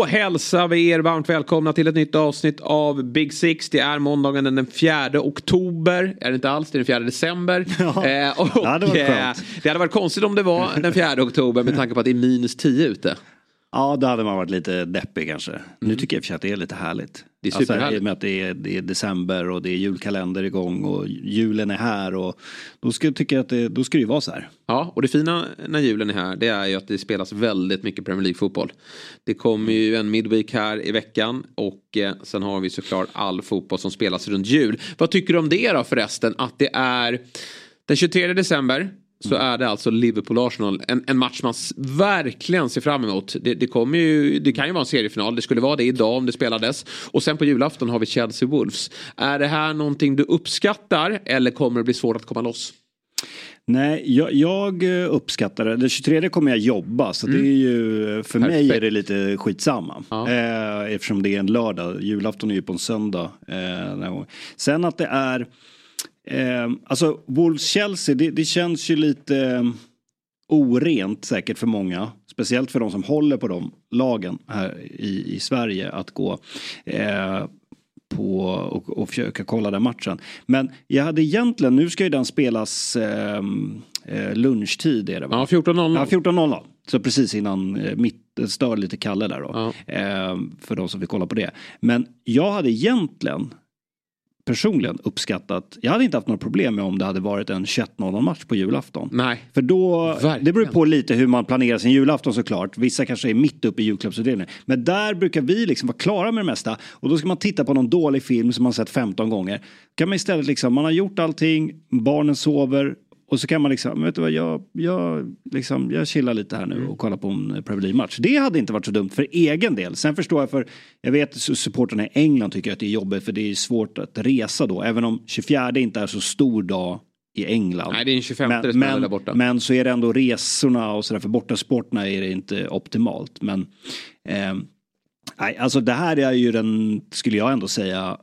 Då hälsar vi er varmt välkomna till ett nytt avsnitt av Big Six. Det är måndagen den 4 oktober. Är det inte alls, det är den 4 december. Ja, eh, och, det hade varit eh, det hade varit konstigt om det var den 4 oktober med tanke på att det är minus 10 ute. Ja, då hade man varit lite deppig kanske. Nu tycker jag att det är lite härligt. Det är alltså, superhärligt. Och med att det är, det är december och det är julkalender igång och julen är här. Och då ska, tycker jag att det, då ska det ju vara så här. Ja, och det fina när julen är här det är ju att det spelas väldigt mycket Premier League-fotboll. Det kommer ju en midweek här i veckan och eh, sen har vi såklart all fotboll som spelas runt jul. Vad tycker du om det då förresten? Att det är den 23 december så är det alltså Liverpool-Arsenal. En, en match man verkligen ser fram emot. Det, det, kommer ju, det kan ju vara en seriefinal. Det skulle vara det idag om det spelades. Och sen på julafton har vi Chelsea-Wolves. Är det här någonting du uppskattar eller kommer det bli svårt att komma loss? Nej, jag, jag eh, uppskattar det. Den 23 kommer jag jobba så det är ju, för mig Perfekt. är det lite skitsamma. Ja. Eh, eftersom det är en lördag, julafton är ju på en söndag. Eh. Sen att det är, eh, alltså Wolves-Chelsea, det, det känns ju lite eh, orent säkert för många. Speciellt för de som håller på de lagen här i, i Sverige att gå eh, på och, och försöka kolla den matchen. Men jag hade egentligen, nu ska ju den spelas eh, eh, lunchtid är det va? Ja, 14.00. Ja, 14.00. Så precis innan eh, mitt, stör lite Kalle där då. Ja. Eh, för de som vill kolla på det. Men jag hade egentligen personligen uppskattat, jag hade inte haft några problem med om det hade varit en 21.00 match på julafton. Nej. För då, Verkligen. det beror på lite hur man planerar sin julafton såklart. Vissa kanske är mitt uppe i julklappsutdelningen. Men där brukar vi liksom vara klara med det mesta. Och då ska man titta på någon dålig film som man sett 15 gånger. Kan man istället liksom, man har gjort allting, barnen sover. Och så kan man liksom, vet du vad, jag, jag, liksom, jag chillar lite här nu och kollar på en Premier League-match. Det hade inte varit så dumt för egen del. Sen förstår jag för, jag vet att supporterna i England tycker att det är jobbigt för det är svårt att resa då. Även om 24 inte är så stor dag i England. Nej, det är den 25 det Men, spelar men, där borta. men så är det ändå resorna och sådär för bortasporterna är det inte optimalt. Men ehm, nej, alltså det här är ju den, skulle jag ändå säga,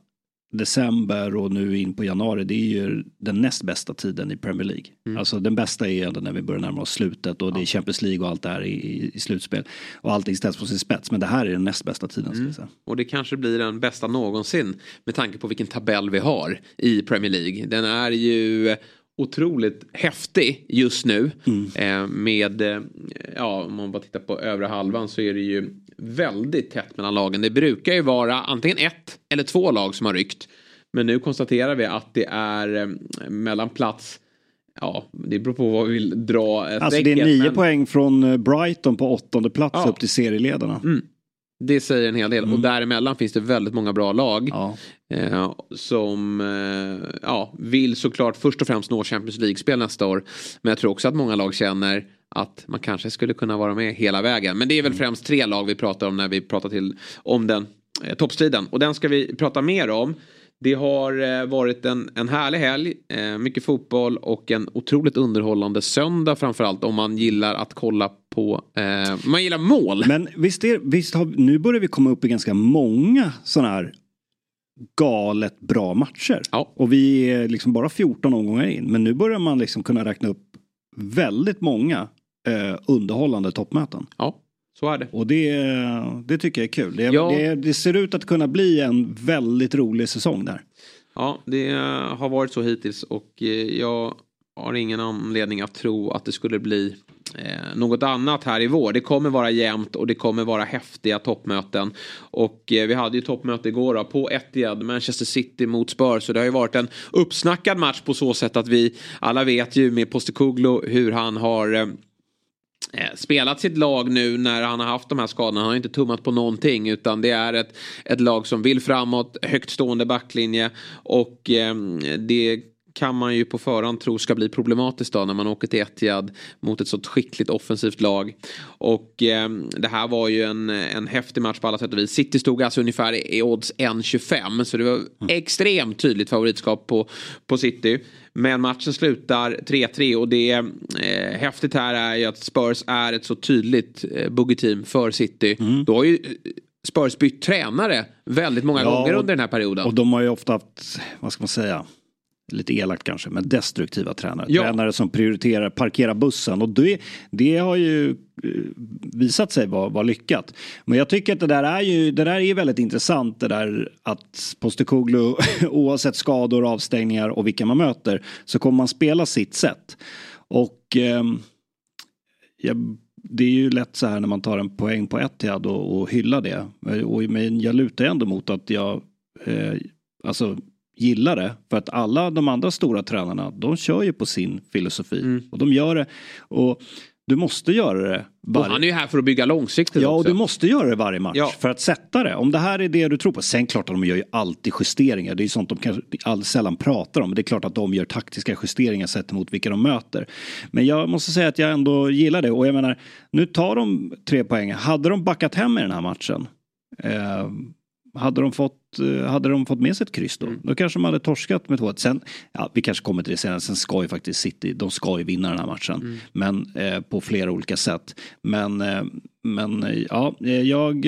december och nu in på januari, det är ju den näst bästa tiden i Premier League. Mm. Alltså den bästa är ändå när vi börjar närma oss slutet och det är Champions League och allt det här i, i, slutspel. Och allting ställs på sin spets, men det här är den näst bästa tiden. Säga. Och det kanske blir den bästa någonsin med tanke på vilken tabell vi har i Premier League. Den är ju otroligt häftig just nu. Eh, med, eh, ja om man bara tittar på övre halvan så är det ju väldigt tätt mellan lagen. Det brukar ju vara antingen ett eller två lag som har ryckt. Men nu konstaterar vi att det är eh, mellan plats Ja, det beror på vad vi vill dra Alltså det är strecket, nio men- poäng från Brighton på åttonde plats Ja. upp till serieledarna. Det säger en hel del. Och däremellan finns det väldigt många bra lag. Ja. Eh, som eh, ja, vill såklart först och främst nå Champions League-spel nästa år. Men jag tror också att många lag känner att man kanske skulle kunna vara med hela vägen. Men det är väl främst tre lag vi pratar om när vi pratar till om den eh, toppstriden. Och den ska vi prata mer om. Det har eh, varit en, en härlig helg, eh, mycket fotboll och en otroligt underhållande söndag framförallt om man gillar att kolla på, eh, man gillar mål. Men visst, är, visst har, nu börjar vi komma upp i ganska många sådana här galet bra matcher. Ja. Och vi är liksom bara 14 omgångar in. Men nu börjar man liksom kunna räkna upp väldigt många eh, underhållande toppmöten. Ja, så är det. Och det, det tycker jag är kul. Det, Ja. det, det ser ut att kunna bli en väldigt rolig säsong där. Ja, det har varit så hittills och eh, jag har ingen anledning att tro att det skulle bli eh, något annat här i vår. Det kommer vara jämnt och det kommer vara häftiga toppmöten. Och eh, vi hade ju toppmöte igår då, på Etihad, Manchester City mot Spurs. Så det har ju varit en uppsnackad match på så sätt att vi alla vet ju med Postekuglu hur han har eh, eh, spelat sitt lag nu när han har haft de här skadorna. Han har inte tummat på någonting utan det är ett, ett lag som vill framåt, högt stående backlinje och eh, det kan man ju på förhand tro ska bli problematiskt då när man åker till Etihad mot ett sånt skickligt offensivt lag. Och eh, det här var ju en, en häftig match på alla sätt och vis. City stod alltså ungefär i, odds 1,25 så det var mm. extremt tydligt favoritskap på, på City. Men matchen slutar 3-3 och det eh, häftigt här är ju att Spurs är ett så tydligt eh, buggy-team för City. Mm. Då har ju Spurs bytt tränare väldigt många ja, gånger under den här perioden. Och de har ju ofta haft, vad ska man säga, lite elakt kanske, men destruktiva tränare. Ja. Tränare som prioriterar parkera bussen och det, det har ju eh, visat sig vara, vara lyckat. Men jag tycker att det där är ju det där är väldigt intressant det där att Postecoglou oavsett skador, avstängningar och vilka man möter så kommer man spela sitt sätt. Och eh, jag det är ju lätt så här när man tar en poäng på Etihad och, och hyllar det. Och, men jag lutar ändå mot att jag eh, alltså gillar det. För att alla de andra stora tränarna, de kör ju på sin filosofi. Mm. Och de gör det. Och du måste göra det. Varje... Och han är ju här för att bygga långsiktigt Ja, också. och du måste göra det varje match ja. för att sätta det. Om det här är det du tror på. Sen klart att de gör ju alltid justeringar. Det är ju sånt de kanske all, sällan pratar om. Det är klart att de gör taktiska justeringar sett emot vilka de möter. Men jag måste säga att jag ändå gillar det. Och jag menar, nu tar de tre poäng. Hade de backat hem i den här matchen. Eh, hade de fått Eh, hade de fått med sig ett kryss då, mm. då kanske de hade torskat med 2 Sen, ja, vi kanske kommer till det senare, sen ska ju faktiskt City, de ska ju vinna den här matchen. Mm. Men eh, på flera olika sätt. Men, eh, men eh, ja, eh, jag,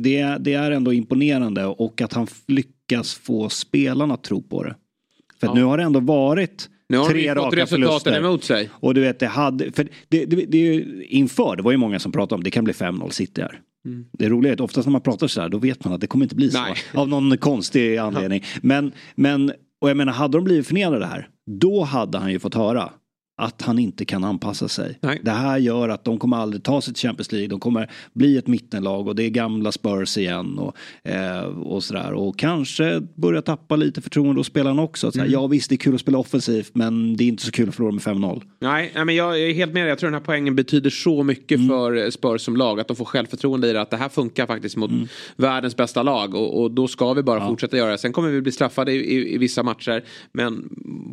det, det är ändå imponerande och att han lyckas få spelarna att tro på det. För ja. nu har det ändå varit nu har tre fått resultaten emot sig. Och du vet, det hade, för det, det, det, inför, det var ju många som pratade om det kan bli 5-0 City här. Mm. Det roliga är att oftast när man pratar så här då vet man att det kommer inte bli så. Nej. Av någon konstig anledning. Men, men, och jag menar hade de blivit förnedrade här. Då hade han ju fått höra att han inte kan anpassa sig. Nej. Det här gör att de kommer aldrig ta sig till Champions League. De kommer bli ett mittenlag och det är gamla Spurs igen och, eh, och sådär. Och kanske börja tappa lite förtroende hos spelarna också. Så mm. Ja visst det är kul att spela offensivt men det är inte så kul att förlora med 5-0. Nej, men jag är helt med dig. Jag tror den här poängen betyder så mycket mm. för Spurs som lag. Att de får självförtroende i det. Att det här funkar faktiskt mot mm. världens bästa lag. Och, och, då ska vi bara ja. fortsätta göra det. Sen kommer vi bli straffade i, i, i vissa matcher. Men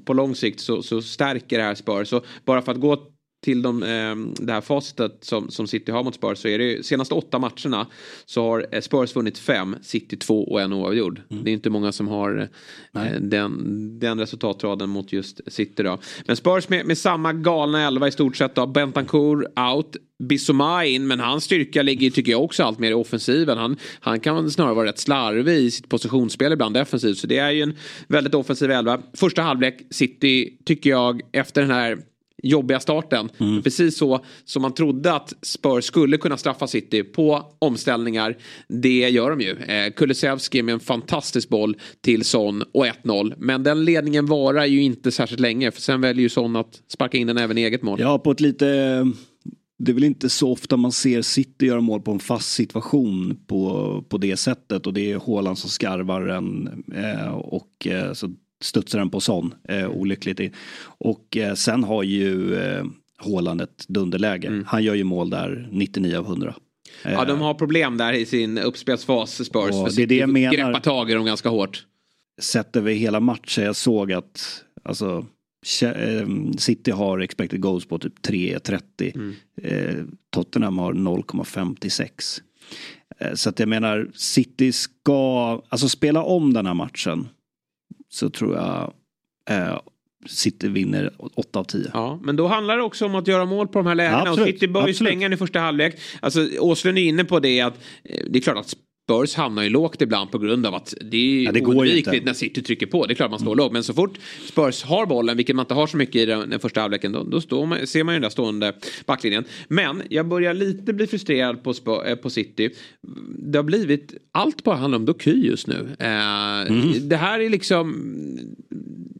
på lång sikt så, så stärker det här Spurs. Så bara för att gå till de, eh, det här facitet som, som City har mot Spurs så är det ju senaste åtta matcherna så har eh, Spurs vunnit fem, City två och en oavgjord. Mm. Det är inte många som har eh, den, den resultatraden mot just City då. Men Spurs med, med samma galna elva i stort sett då. Bentancourt out. Bissoma in, men hans styrka ligger tycker jag också allt mer i offensiven. Han, han kan snarare vara rätt slarvig i sitt positionsspel ibland defensivt. Så det är ju en väldigt offensiv elva. Första halvlek, City tycker jag efter den här jobbiga starten. Mm. Precis så som man trodde att Spurs skulle kunna straffa City på omställningar. Det gör de ju. Eh, Kulusevski med en fantastisk boll till Son och 1-0. Men den ledningen varar ju inte särskilt länge för sen väljer ju Son att sparka in den även i eget mål. Ja, på ett lite det är väl inte så ofta man ser City göra mål på en fast situation på, på det sättet och det är Håland som skarvar den eh, och eh, så studsar den på sån, eh, olyckligt. Och eh, sen har ju eh, Håland ett dunderläge. Mm. Han gör ju mål där 99 av 100. Ja, de har problem där i sin uppspelsfas, Spurs. Och det är det jag menar. Greppa tag i dem ganska hårt. Sett över hela matchen, jag såg att alltså, eh, City har expected goals på typ 3.30. Mm. Eh, Tottenham har 0,56. Eh, så att jag menar, City ska, alltså spela om den här matchen så tror jag eh, City vinner 8 av 10. Ja, men då handlar det också om att göra mål på de här lägena. Absolut, och City bör ju slänga i första halvlek. Alltså Åslund är inne på det att eh, det är klart att Spurs hamnar ju lågt ibland på grund av att det är ja, det oundvikligt när City trycker på. Det är klart man står mm. lågt. Men så fort Spurs har bollen, vilket man inte har så mycket i den, den första halvleken, då, då står man, ser man ju den där stående backlinjen. Men jag börjar lite bli frustrerad på, äh, på City. Det har blivit, allt bara handlar om Doky just nu. Äh, mm. Det här är liksom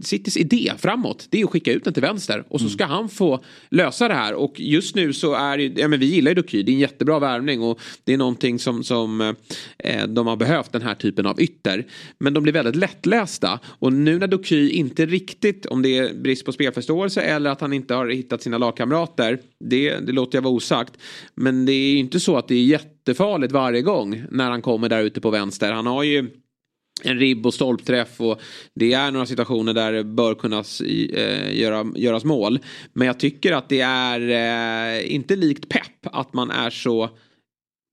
Citys idé framåt. Det är att skicka ut den till vänster och så mm. ska mm. han få lösa det här. Och just nu så är det, ja men vi gillar ju Doky, det är en jättebra värvning och det är någonting som, som Eh, Eh, de har behövt den här typen av ytter. Men de blir väldigt lättlästa. Och nu när Doky inte riktigt, om det är brist på spelförståelse eller att han inte har hittat sina lagkamrater. Det, det låter jag vara osagt. Men det är ju inte så att det är jättefarligt varje gång när han kommer där ute på vänster. Han har ju en ribb och stolpträff och det är några situationer där det bör kunna eh, göra, göras mål. Men jag tycker att det är eh, inte likt pepp att man är så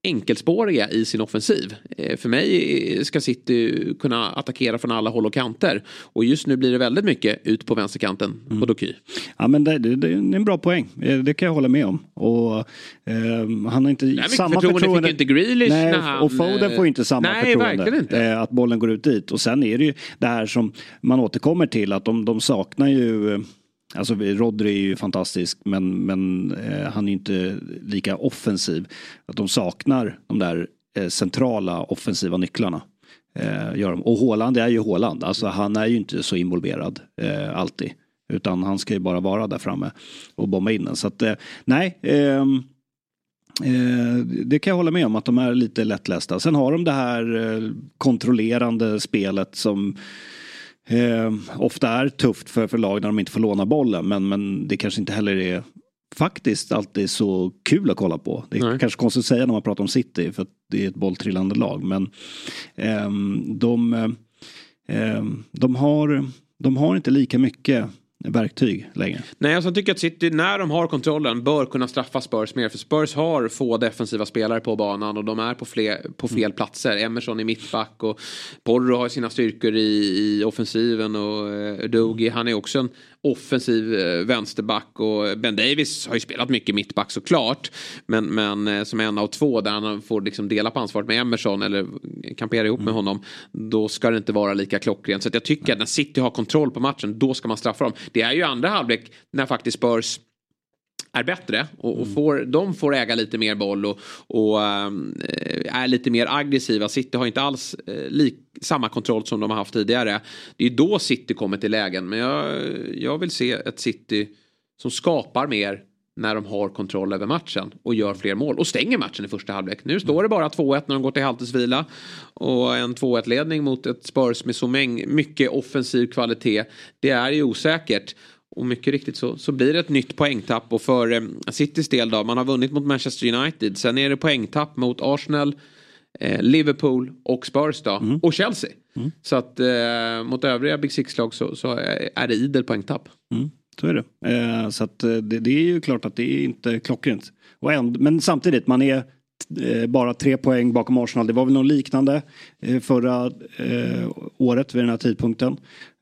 enkelspåriga i sin offensiv. Eh, för mig ska City kunna attackera från alla håll och kanter. Och just nu blir det väldigt mycket ut på vänsterkanten mm. på Doky. Ja men det, det, det, är en bra poäng. Eh, det kan jag hålla med om. Och, eh, han har inte nej, samma förtroende. förtroende. fick inte Grealish nej, när han... Och Foden får inte samma nej, förtroende. Inte. Eh, att bollen går ut dit. Och sen är det ju det här som man återkommer till att de, de saknar ju Alltså Rodri är ju fantastisk men, men eh, han är inte lika offensiv. Att de saknar de där eh, centrala offensiva nycklarna. Eh, gör de. Och Håland är ju Håland, alltså han är ju inte så involverad eh, alltid. Utan han ska ju bara vara där framme och bomba in den. Så att eh, nej, ehm, eh, det kan jag hålla med om att de är lite lättlästa. Sen har de det här eh, kontrollerande spelet som eh, ofta är tufft för, lag när de inte får låna bollen. Men, men det kanske inte heller är faktiskt alltid så kul att kolla på. Det är Nej. kanske konstigt att säga när man pratar om City för att det är ett bolltrillande lag. Men eh, de, eh, de, har, de har inte lika mycket verktyg längre. Nej, alltså jag tycker att City när de har kontrollen bör kunna straffa Spurs mer. För Spurs har få defensiva spelare på banan och de är på, fler, på fel mm. platser. Emerson i mittback och Porro har sina styrkor i, i offensiven och eh, Dogi han är också en offensiv eh, vänsterback och Ben Davis har ju spelat mycket mittback såklart. Men, men eh, som en av två där han får liksom dela på ansvaret med Emerson eller kampera ihop mm. med honom. Då ska det inte vara lika klockrent. Så jag tycker att när City har kontroll på matchen då ska man straffa dem. Det är ju andra halvlek när faktiskt Spurs är bättre och, och mm. får, de får äga lite mer boll och, och ähm, är lite mer aggressiva. City har inte alls äh, lik, samma kontroll som de har haft tidigare. Det är då City kommer till lägen men jag, jag vill se ett City som skapar mer när de har kontroll över matchen och gör fler mål och stänger matchen i första halvlek. Nu står det bara 2-1 när de går till halvtidsvila och en 2-1 ledning mot ett Spurs med så mycket offensiv kvalitet. Det är ju osäkert. Och mycket riktigt så, så blir det ett nytt poängtapp och för eh, Citys del då, man har vunnit mot Manchester United. Sen är det poängtapp mot Arsenal, eh, Liverpool och Spurs då. Mm. Och Chelsea. Mm. Så att eh, mot övriga Big Six-lag så, så, är det idel poängtapp. Mm. Så är det. Eh, så att eh, det, det, är ju klart att det är inte klockrent. Och ändå, men samtidigt, man är bara tre poäng bakom Arsenal. Det var väl något liknande eh, förra eh, året vid den här tidpunkten.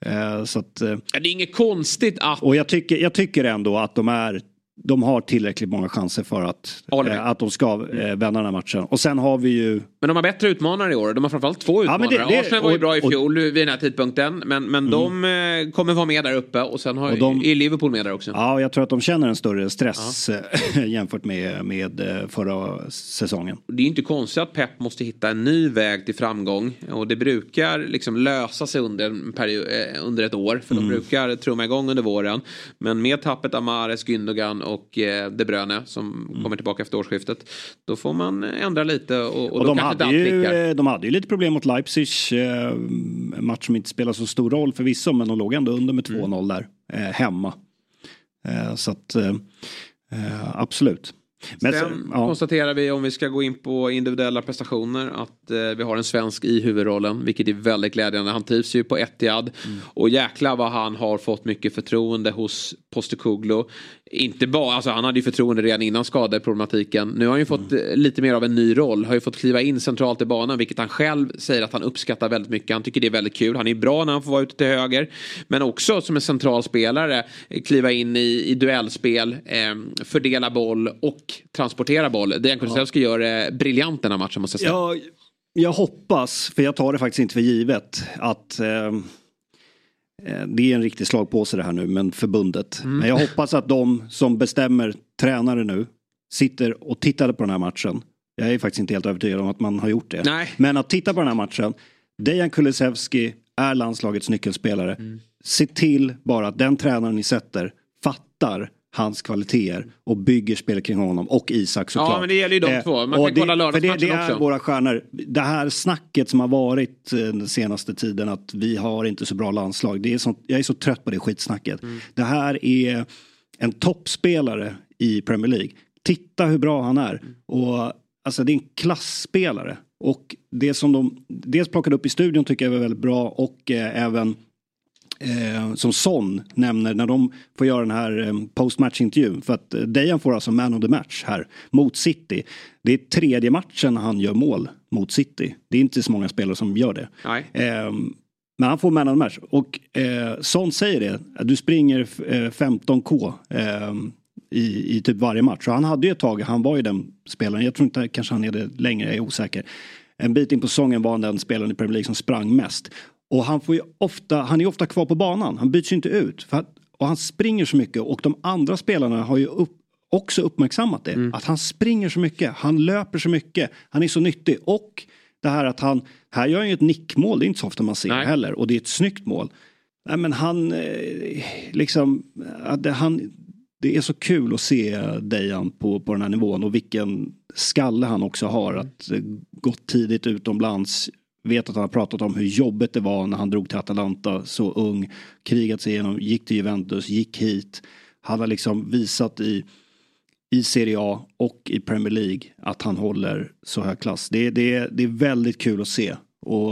Eh, så att, det är inget konstigt att... Och jag tycker, jag tycker ändå att de är de har tillräckligt många chanser för att, eh, att de ska eh, vända den här matchen. Och sen har vi ju... Men de har bättre utmanare i år. De har framförallt två utmanare. Ja, det, det, Arsenal var ju bra i fjol och, vid den här tidpunkten. Men, men mm. de eh, kommer vara med där uppe och sen har och de, är Liverpool med där också. Ja, jag tror att de känner en större stress ja. jämfört med, med eh, förra säsongen. Det är inte konstigt att Pep måste hitta en ny väg till framgång. Och det brukar liksom lösa sig under, en period, eh, under ett år. För mm. de brukar trumma igång under våren. Men med tappet av Mares, Gündogan och eh, De Bruyne som mm. kommer tillbaka efter årsskiftet. Då får man ändra lite och, och, och de, hade ju, eh, de hade ju lite problem mot Leipzig. Eh, en match som inte spelar så stor roll förvisso men de låg ändå under med 2-0 mm. där eh, hemma. Eh, så att eh, eh, absolut. Men Sen ja. konstaterar vi om vi ska gå in på individuella prestationer att eh, vi har en svensk i huvudrollen vilket är väldigt glädjande. Han trivs ju på Etihad mm. och jäkla vad han har fått mycket förtroende hos Postecoglou. Inte bara, alltså han hade ju förtroende redan innan skadeproblematiken. Nu har han ju fått mm. lite mer av en ny roll. Har ju fått kliva in centralt i banan vilket han själv säger att han uppskattar väldigt mycket. Han tycker det är väldigt kul. Han är bra när han får vara ute till höger. Men också som en central spelare kliva in i, i duellspel, eh, fördela boll och transportera boll. Dejan Kulusevski ja. gör det briljant den här matchen måste jag säga. Ja, jag hoppas, för jag tar det faktiskt inte för givet, att eh, Eh, det är en riktig slagpåse det här nu, men förbundet. Mm. Men jag hoppas att de som bestämmer tränare nu sitter och tittade på den här matchen. Jag är faktiskt inte helt övertygad om att man har gjort det. Nej. Men att titta på den här matchen. Dejan Kulusevski är landslagets nyckelspelare. Mm. Se till bara att den tränaren ni sätter fattar hans kvaliteter och bygger spelet kring honom och Isak såklart. Ja men det gäller ju de eh, två. Man kan det, kolla lördagsmatchen det, det är våra stjärnor. Det här snacket som har varit eh, den senaste tiden att vi har inte så bra landslag. Det är sånt, jag är så trött på det skitsnacket. Mm. Det här är en toppspelare i Premier League. Titta hur bra han är. Och alltså det är en klassspelare. Och det som de dels plockade upp i studion tycker jag var väldigt bra och eh, även eh, som Son nämner när de får göra den här eh, postmatchintervjun. För att eh, Dejan får alltså man of the match här mot City. Det är tredje matchen han gör mål mot City. Det är inte så många spelare som gör det. Eh, men han får man of the match. Och eh, Son säger det, du springer 15K eh, i, i typ varje match. Så han hade ju ett tag, han var ju den spelaren, jag tror inte kanske han är det längre, jag är osäker. En bit in på säsongen var han den spelaren i Premier League som sprang mest. Och han, får ofta, han är ofta kvar på banan, han byts ju inte ut. För att, och han springer så mycket och de andra spelarna har ju upp, också uppmärksammat det. Mm. Att han springer så mycket, han löper så mycket, han är så nyttig. Och det här att han, här gör han ju ett nickmål, det är inte så ofta man ser Nej. heller. Och det är ett snyggt mål. Nej men han, eh, liksom, att han, det är så kul att se Dejan på, på den här nivån och vilken skalle han också har. Att eh, gått tidigt utomlands, vet att han har pratat om hur jobbigt det var när han drog till Atalanta så ung. Krigat sig igenom, gick till Juventus, gick hit. Han har liksom visat i, i Serie A och i Premier League att han håller så hög klass. Det, det, det är väldigt kul att se. Och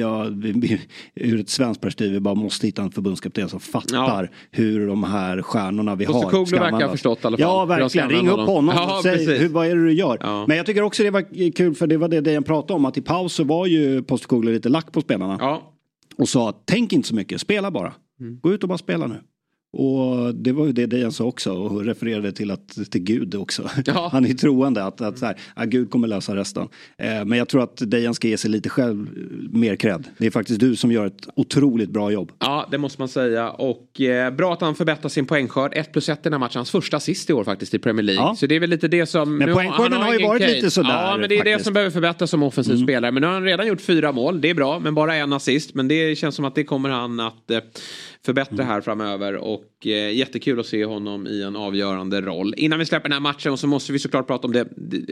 jag, ur ett svenskt perspektiv, vi bara måste hitta en förbundskapten som fattar ja. hur de här stjärnorna vi har ska verkar ha förstått i alla fall. Ja, verkligen. Ring upp honom ja, och säg hur, vad är det du gör. Ja. Men jag tycker också det var kul, för det var det Dejan pratade om, att i paus så var ju Postecoglou lite lack på spelarna. Ja. Och sa, tänk inte så mycket, spela bara. Mm. Gå ut och bara spela nu. Och det var ju det Dejan sa också och refererade till, att, till Gud också. Ja. Han är troende att, att så här, ja, Gud kommer lösa resten. Eh, men jag tror att Dejan ska ge sig lite själv mer cred. Det är faktiskt du som gör ett otroligt bra jobb. Ja, det måste man säga. Och eh, bra att han förbättrar sin poängskörd. 1 plus 1 i den här matchen. Hans första assist i år faktiskt i Premier League. Ja. Så det är väl lite det som... Men poängskörden har, har ju varit Kane. lite sådär. Ja, men det är faktiskt. det som behöver förbättras som offensiv mm. spelare. Men nu har han redan gjort fyra mål. Det är bra, men bara en assist. Men det känns som att det kommer han att eh, förbättra mm. här framöver. Och eh, jättekul att se honom i en avgörande roll. Innan vi släpper den här matchen så måste vi såklart prata om det, det,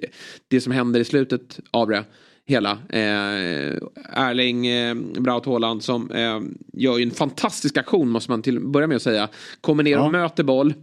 det som händer i slutet av det hela. Eh, Erling eh, Braut Haaland som eh, gör ju en fantastisk aktion måste man till börja med att säga. Kommer ner och möter boll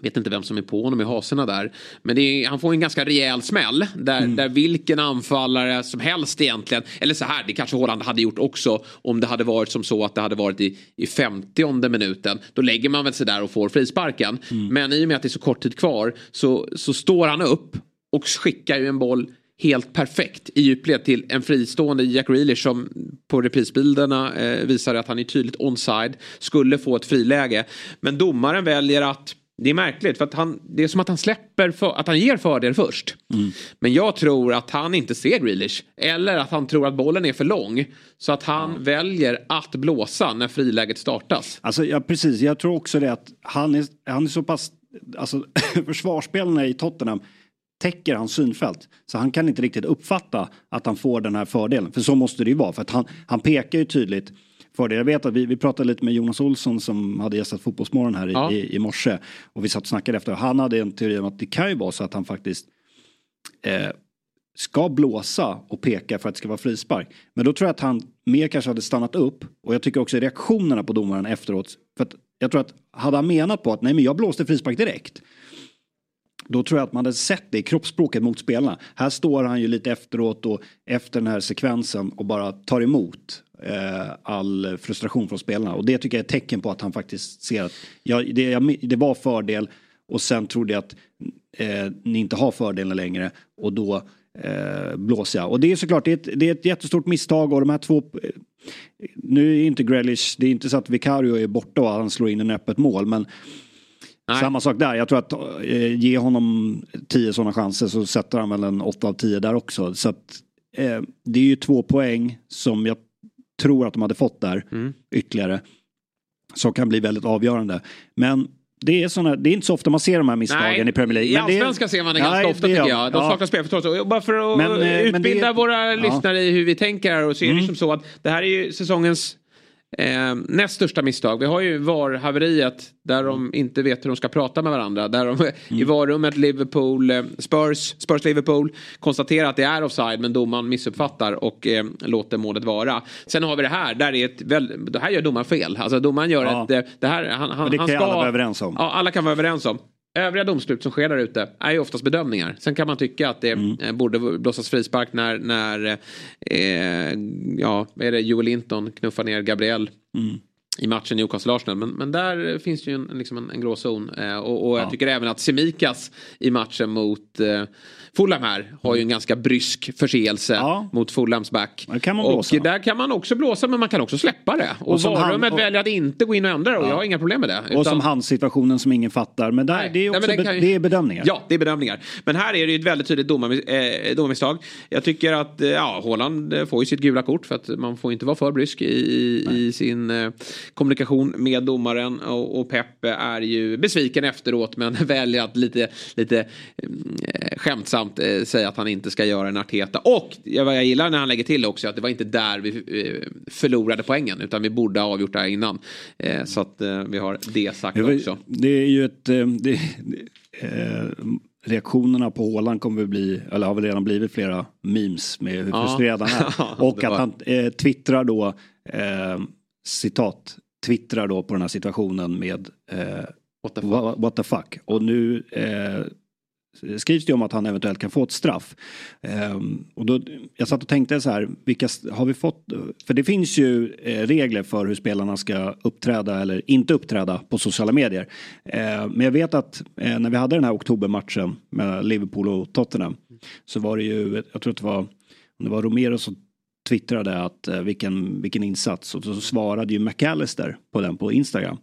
vet inte vem som är på honom i haserna där. Men är, han får en ganska rejäl smäll. Där, mm. där vilken anfallare som helst egentligen. Eller så här, det kanske Holland hade gjort också. Om det hade varit som så att det hade varit i, i 50 minuten. Då lägger man väl sig där och får frisparken. Mm. Men i och med att det är så kort tid kvar så, så står han upp och skickar ju en boll helt perfekt i djupled till en fristående Jack Grealish som på reprisbilderna eh, visar att han är tydligt onside. Skulle få ett friläge. Men domaren väljer att det är märkligt för att han, det är som att han släpper, för, att han ger fördel först. Mm. Men jag tror att han inte ser Grealish. Eller att han tror att bollen är för lång. Så att han mm. väljer att blåsa när friläget startas. Alltså ja, precis, jag tror också det att han är, han är så pass, alltså försvarsspelarna i Tottenham täcker hans synfält. Så han kan inte riktigt uppfatta att han får den här fördelen. För så måste det ju vara. För att han, han pekar ju tydligt fördel. Jag vet att vi, vi pratade lite med Jonas Olsson som hade gästat Fotbollsmorgon här i, ja. i, i morse. Och vi satt och snackade efter. Han hade en teori om att det kan ju vara så att han faktiskt eh, ska blåsa och peka för att det ska vara frispark. Men då tror jag att han mer kanske hade stannat upp. Och jag tycker också reaktionerna på domaren efteråt. För att jag tror att hade han menat på att nej men jag blåste frispark direkt. Då tror jag att man hade sett det i kroppsspråket mot spelarna. Här står han ju lite efteråt och efter den här sekvensen och bara tar emot all frustration från spelarna. Och det tycker jag är ett tecken på att han faktiskt ser att ja, det, det var fördel och sen trodde jag att eh, ni inte har fördelen längre och då eh, blåser jag. Och det är såklart det är, ett, det är ett jättestort misstag och de här två eh, nu är inte Grealish, det är inte så att Vicario är borta och han slår in en öppet mål men Nej. Samma sak där, jag tror att eh, ge honom tio sådana chanser så sätter han väl en åtta av tio där också. Så att, eh, det är ju två poäng som jag tror att de hade fått där mm. ytterligare. Som kan bli väldigt avgörande. Men det är, såna, det är inte så ofta man ser de här misstagen i Premier League. I Allsvenskan ser man det ganska nej, ofta det, tycker jag. De ja. saknar spelförståelse. Bara för att men, eh, utbilda det, våra ja. lyssnare i hur vi tänker här och så är mm. det som så att det här är ju säsongens Eh, näst största misstag. Vi har ju VAR-haveriet där de inte vet hur de ska prata med varandra. Där de mm. i VAR-rummet Liverpool, eh, Spurs, Spurs Liverpool konstaterar att det är offside men domaren missuppfattar och eh, låter målet vara. Sen har vi det här, där är ett väl, det här gör domaren fel. Alltså domaren gör ja. ett, eh, det här, han, han, det kan han ska, alla vara överens om. Ja, alla kan vara överens om. Övriga domslut som sker där ute är ju oftast bedömningar. Sen kan man tycka att det mm. Eh, borde blåsas frispark när, när eh, ja, är det, Joel Linton knuffar ner Gabriel. Mm i matchen Newcastle-Arsenal. Men, men där finns ju en, liksom en, en gråzon. Eh, och, och ja. jag tycker även att Semikas i matchen mot eh, Fulham här har ju en ganska brysk förseelse ja. mot Fulhams back. Och där kan man också blåsa men man kan också släppa det. Och, och varummet väljer att inte gå in och ändra det och ja. jag har inga problem med det. Utan... Och som handsituationen som ingen fattar. Men där, Nej. det är också Nej, be ju... det är bedömningar. Ja, det är bedömningar. Men här är det ju ett väldigt tydligt eh, domarmisstag. Eh, jag tycker att eh, ja, Håland får ju sitt gula kort för att man får inte vara för brysk i, i sin eh, kommunikation med domaren. Och, och Pep är ju besviken efteråt men väljer att lite, lite eh, skämtsamt skämtsamt eh, säga att han inte ska göra en Arteta. Och vad jag gillar när han lägger till också att det var inte där vi eh, förlorade poängen utan vi borde ha avgjort det här innan. Eh, så att eh, vi har det sagt det också. Det är ju ett... Eh, det, eh, reaktionerna på Håland kommer bli, eller har väl redan blivit flera memes med hur frustrerad han är. Och att han eh, twittrar då, citat, twittrar då på den här situationen med what, the fuck. what the fuck. Och nu eh, skrivs det om att han eventuellt kan få ett straff. Um, och då, jag satt och tänkte så här, vilka har vi fått? För det finns ju eh, regler för hur spelarna ska uppträda eller inte uppträda på sociala medier. Uh, men jag vet att uh, när vi hade den här oktobermatchen med Liverpool och Tottenham så var det ju, jag tror att det var, det var Romero som twittrade att uh, vilken, vilken insats och så svarade ju McAllister på den på Instagram.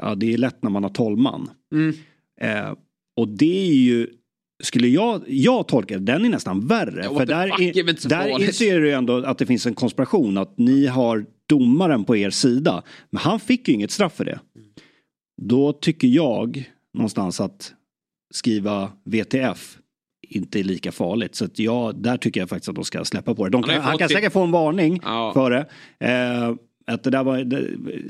Ja, det är lätt när man har tolv man. Mm. och det är ju skulle jag, jag tolka den är nästan värre. Ja, för där, är, där inser du ändå att det finns en konspiration att ni har domaren på er sida. Men han fick ju inget straff för det. Då tycker jag någonstans att skriva VTF inte är lika farligt. Så att jag, där tycker jag faktiskt att de ska släppa på det. De kan, han kan säkert få en varning ja. för det. Eh, att det där var, det,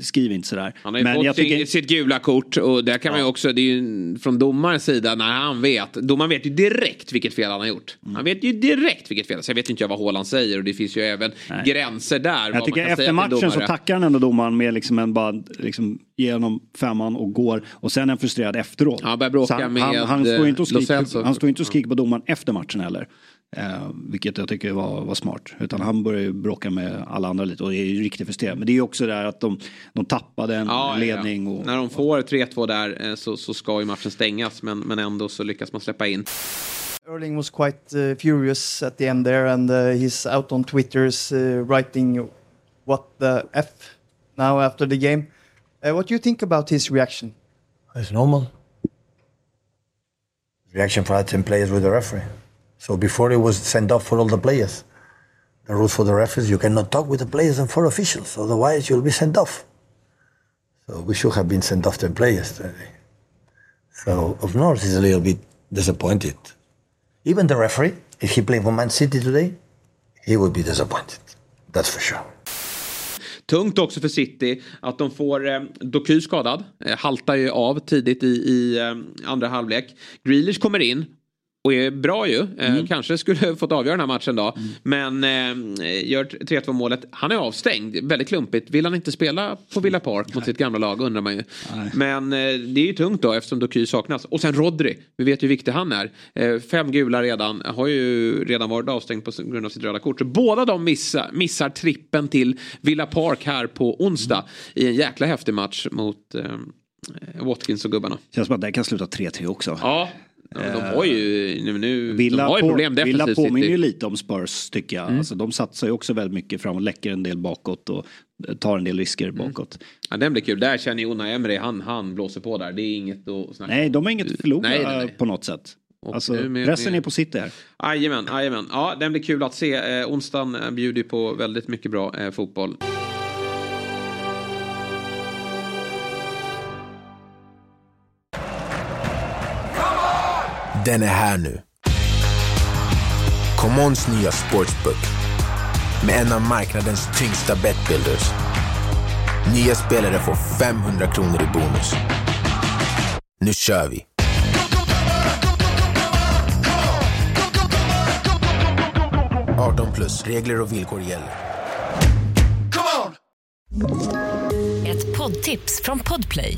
skriv inte sådär. Han har ju Men fått jag tycker... sitt gula kort och där kan ja. man ju också, det är ju från domarens sida när han vet. Domaren vet ju direkt vilket fel han har gjort. Mm. Han vet ju direkt vilket fel. Så jag vet inte vad Håland säger och det finns ju även Nej. gränser där. Jag tycker efter matchen så tackar han ändå domaren med liksom en bara liksom genom femman och går och sen är han frustrerad efteråt. Han börjar bråka han, med han, han, står inte och skriker, han står inte och skriker på domaren efter matchen heller. Eh, vilket jag tycker var, var smart. Utan han börjar ju bråka med alla andra lite och är ju riktigt frustrerad. Men det är ju också det där att de, de tappade en ja, ledning. Och, När de får 3-2 där eh, så, så ska ju matchen stängas men, men ändå så lyckas man släppa in. Erling was quite uh, furious at the end there and uh, he's out on Twitter's uh, writing what the F now after the game. Uh, what do you think about his reaction? It's normal. Reaction for 10 players with the referee. So before it was sent off for all the players. The rules for the referees, you cannot talk with the players and for officials, otherwise you'll be sent off. So we should have been sent off to players. So of course he's a little bit disappointed. Even the referee, if he played for Man City today, he would be disappointed. That's for sure. Tungt också för City att de får eh, Doku skadad. Eh, haltar ju av tidigt i, i eh, andra halvlek. Grealish kommer in och är bra ju. Eh, mm. kanske skulle fått avgöra den här matchen då. Mm. Men eh, gör 3-2 målet. Han är avstängd. Väldigt klumpigt. Vill han inte spela på Villa Park mot sitt gamla lag undrar man ju. Nej. Men eh, det är ju tungt då eftersom Doky saknas. Och sen Rodri. Vi vet ju hur viktig han är. Eh, fem gula redan. Har ju redan varit avstängd på grund av sitt röda kort. Så båda de missar, missar trippen till Villa Park här på onsdag. Mm. I en jäkla häftig match mot eh, Watkins och gubbarna. Känns som att det kan sluta 3-3 också. Ja, Ja, de har ju, nu, nu, Villa, de har ju problem på, Villa påminner ju lite om Spurs tycker jag. Mm. Alltså, de satsar ju också väldigt mycket framåt, läcker en del bakåt och tar en del risker mm. bakåt. Ja, den blir kul. Där känner ju Unai Emery, han, han blåser på där. Det är inget att snacka Nej, de har inget att förlora nej, nej, nej. på något sätt. alltså, med, resten med... är på sitt där. Jajamän, jajamän. Ja, den blir kul att se. Eh, onsdagen bjuder på väldigt mycket bra eh, fotboll. Den är här nu. Commons nya sportsbook med en av marknadens tyngsta betbuilders. Nya spelare får 500 kronor i bonus. Nu kör vi! plus. Regler och villkor gäller. Ett poddtips från Podplay.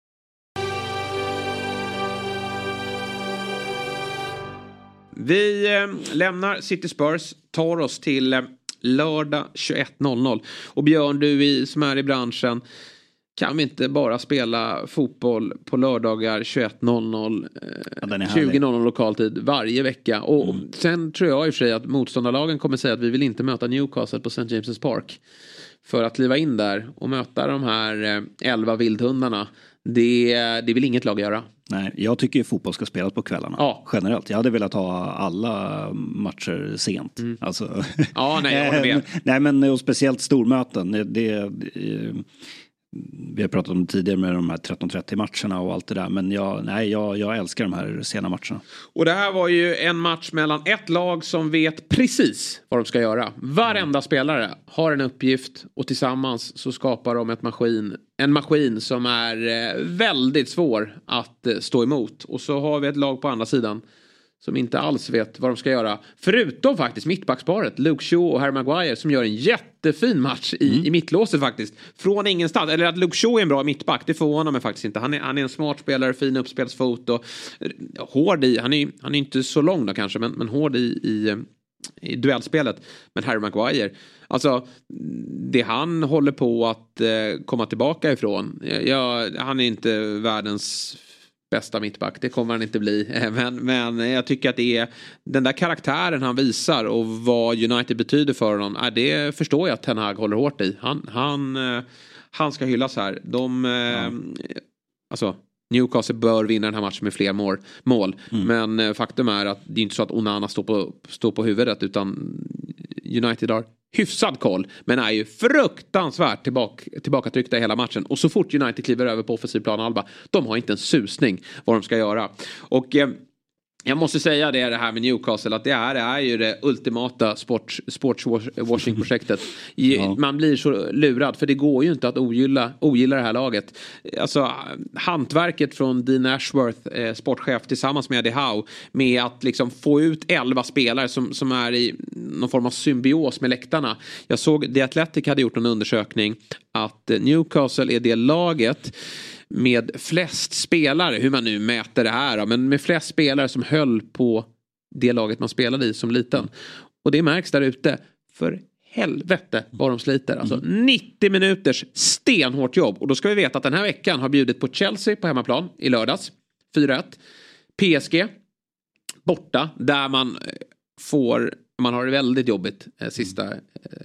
Vi eh, lämnar City Spurs, tar oss till eh, lördag 21.00. Och Björn, du i, som är i branschen. Kan vi inte bara spela fotboll på lördagar 21.00, Ja, den är eh, härlig. 20.00 lokal tid varje vecka? Och Mm. sen tror jag i och för sig att motståndarlagen kommer säga att vi vill inte möta Newcastle på St. James' Park. För att kliva in där och möta de här eh, 11 vildhundarna. Det, det vill inget lag göra. Nej, jag tycker ju fotboll ska spelas på kvällarna. Ja. Generellt. Jag hade velat ha alla matcher sent. Alltså, Mm. Ja, nej, jag håller med. nej, men och speciellt stormöten. Det, det, eh, vi har pratat om tidigare med de här 13.30 matcherna och allt det där. Men jag, nej, jag, jag älskar de här sena matcherna. Och det här var ju en match mellan ett lag som vet precis vad de ska göra. Varenda spelare har en uppgift och tillsammans så skapar de ett maskin, en maskin som är eh, väldigt svår att eh, stå emot. Och så har vi ett lag på andra sidan som inte alls vet vad de ska göra. Förutom faktiskt mittbacksparet, Luke Shaw och Harry Maguire som gör en jättefin match i, i mittlåset faktiskt. Från ingenstans. Eller att Luke Shaw är en bra mittback, det förvånar mig faktiskt inte. Han är, han är en smart spelare, fin uppspelsfot och eh, hård i, han är, han är inte så lång då kanske, men, men hård i, i eh, i duellspelet. Men Harry Maguire, alltså det han håller på att eh, komma tillbaka ifrån. Ja, han är inte världens bästa mittback, det kommer han inte bli. Eh, Men, men jag tycker att det är den där karaktären han visar och vad United betyder för honom. eh, Det förstår jag att Ten Hag håller hårt i. Han, han, eh, han ska hyllas här. De, eh, alltså, Newcastle bör vinna den här matchen med fler mål. mål. Men eh, faktum är att det är inte så att Onana står på, står på huvudet utan United har hyfsad koll. Men är ju fruktansvärt tillbaka, tillbakatryckta i hela matchen. Och så fort United kliver över på offensiv plan Alba. De har inte en susning vad de ska göra. Och eh, jag måste säga det, det här med Newcastle, att det här är ju det ultimata sports, sportswashing-projektet. I- Man blir så lurad, för det går ju inte att ogilla, ogilla det här laget. Alltså, hantverket från Dean Ashworth, eh, sportchef, tillsammans med Eddie Howe, med att liksom få ut elva spelare som, som är i någon form av symbios med läktarna. Jag såg, The Athletic hade gjort en undersökning att Newcastle är det laget med flest spelare, hur man nu mäter det här, men med flest spelare som höll på det laget man spelade i som liten. Och det märks där ute. För helvete vad de sliter. Alltså 90 minuters stenhårt jobb. Och då ska vi veta att den här veckan har bjudit på Chelsea på hemmaplan i lördags. 4-1. PSG borta där man eh, får man har det väldigt jobbigt eh, sista eh,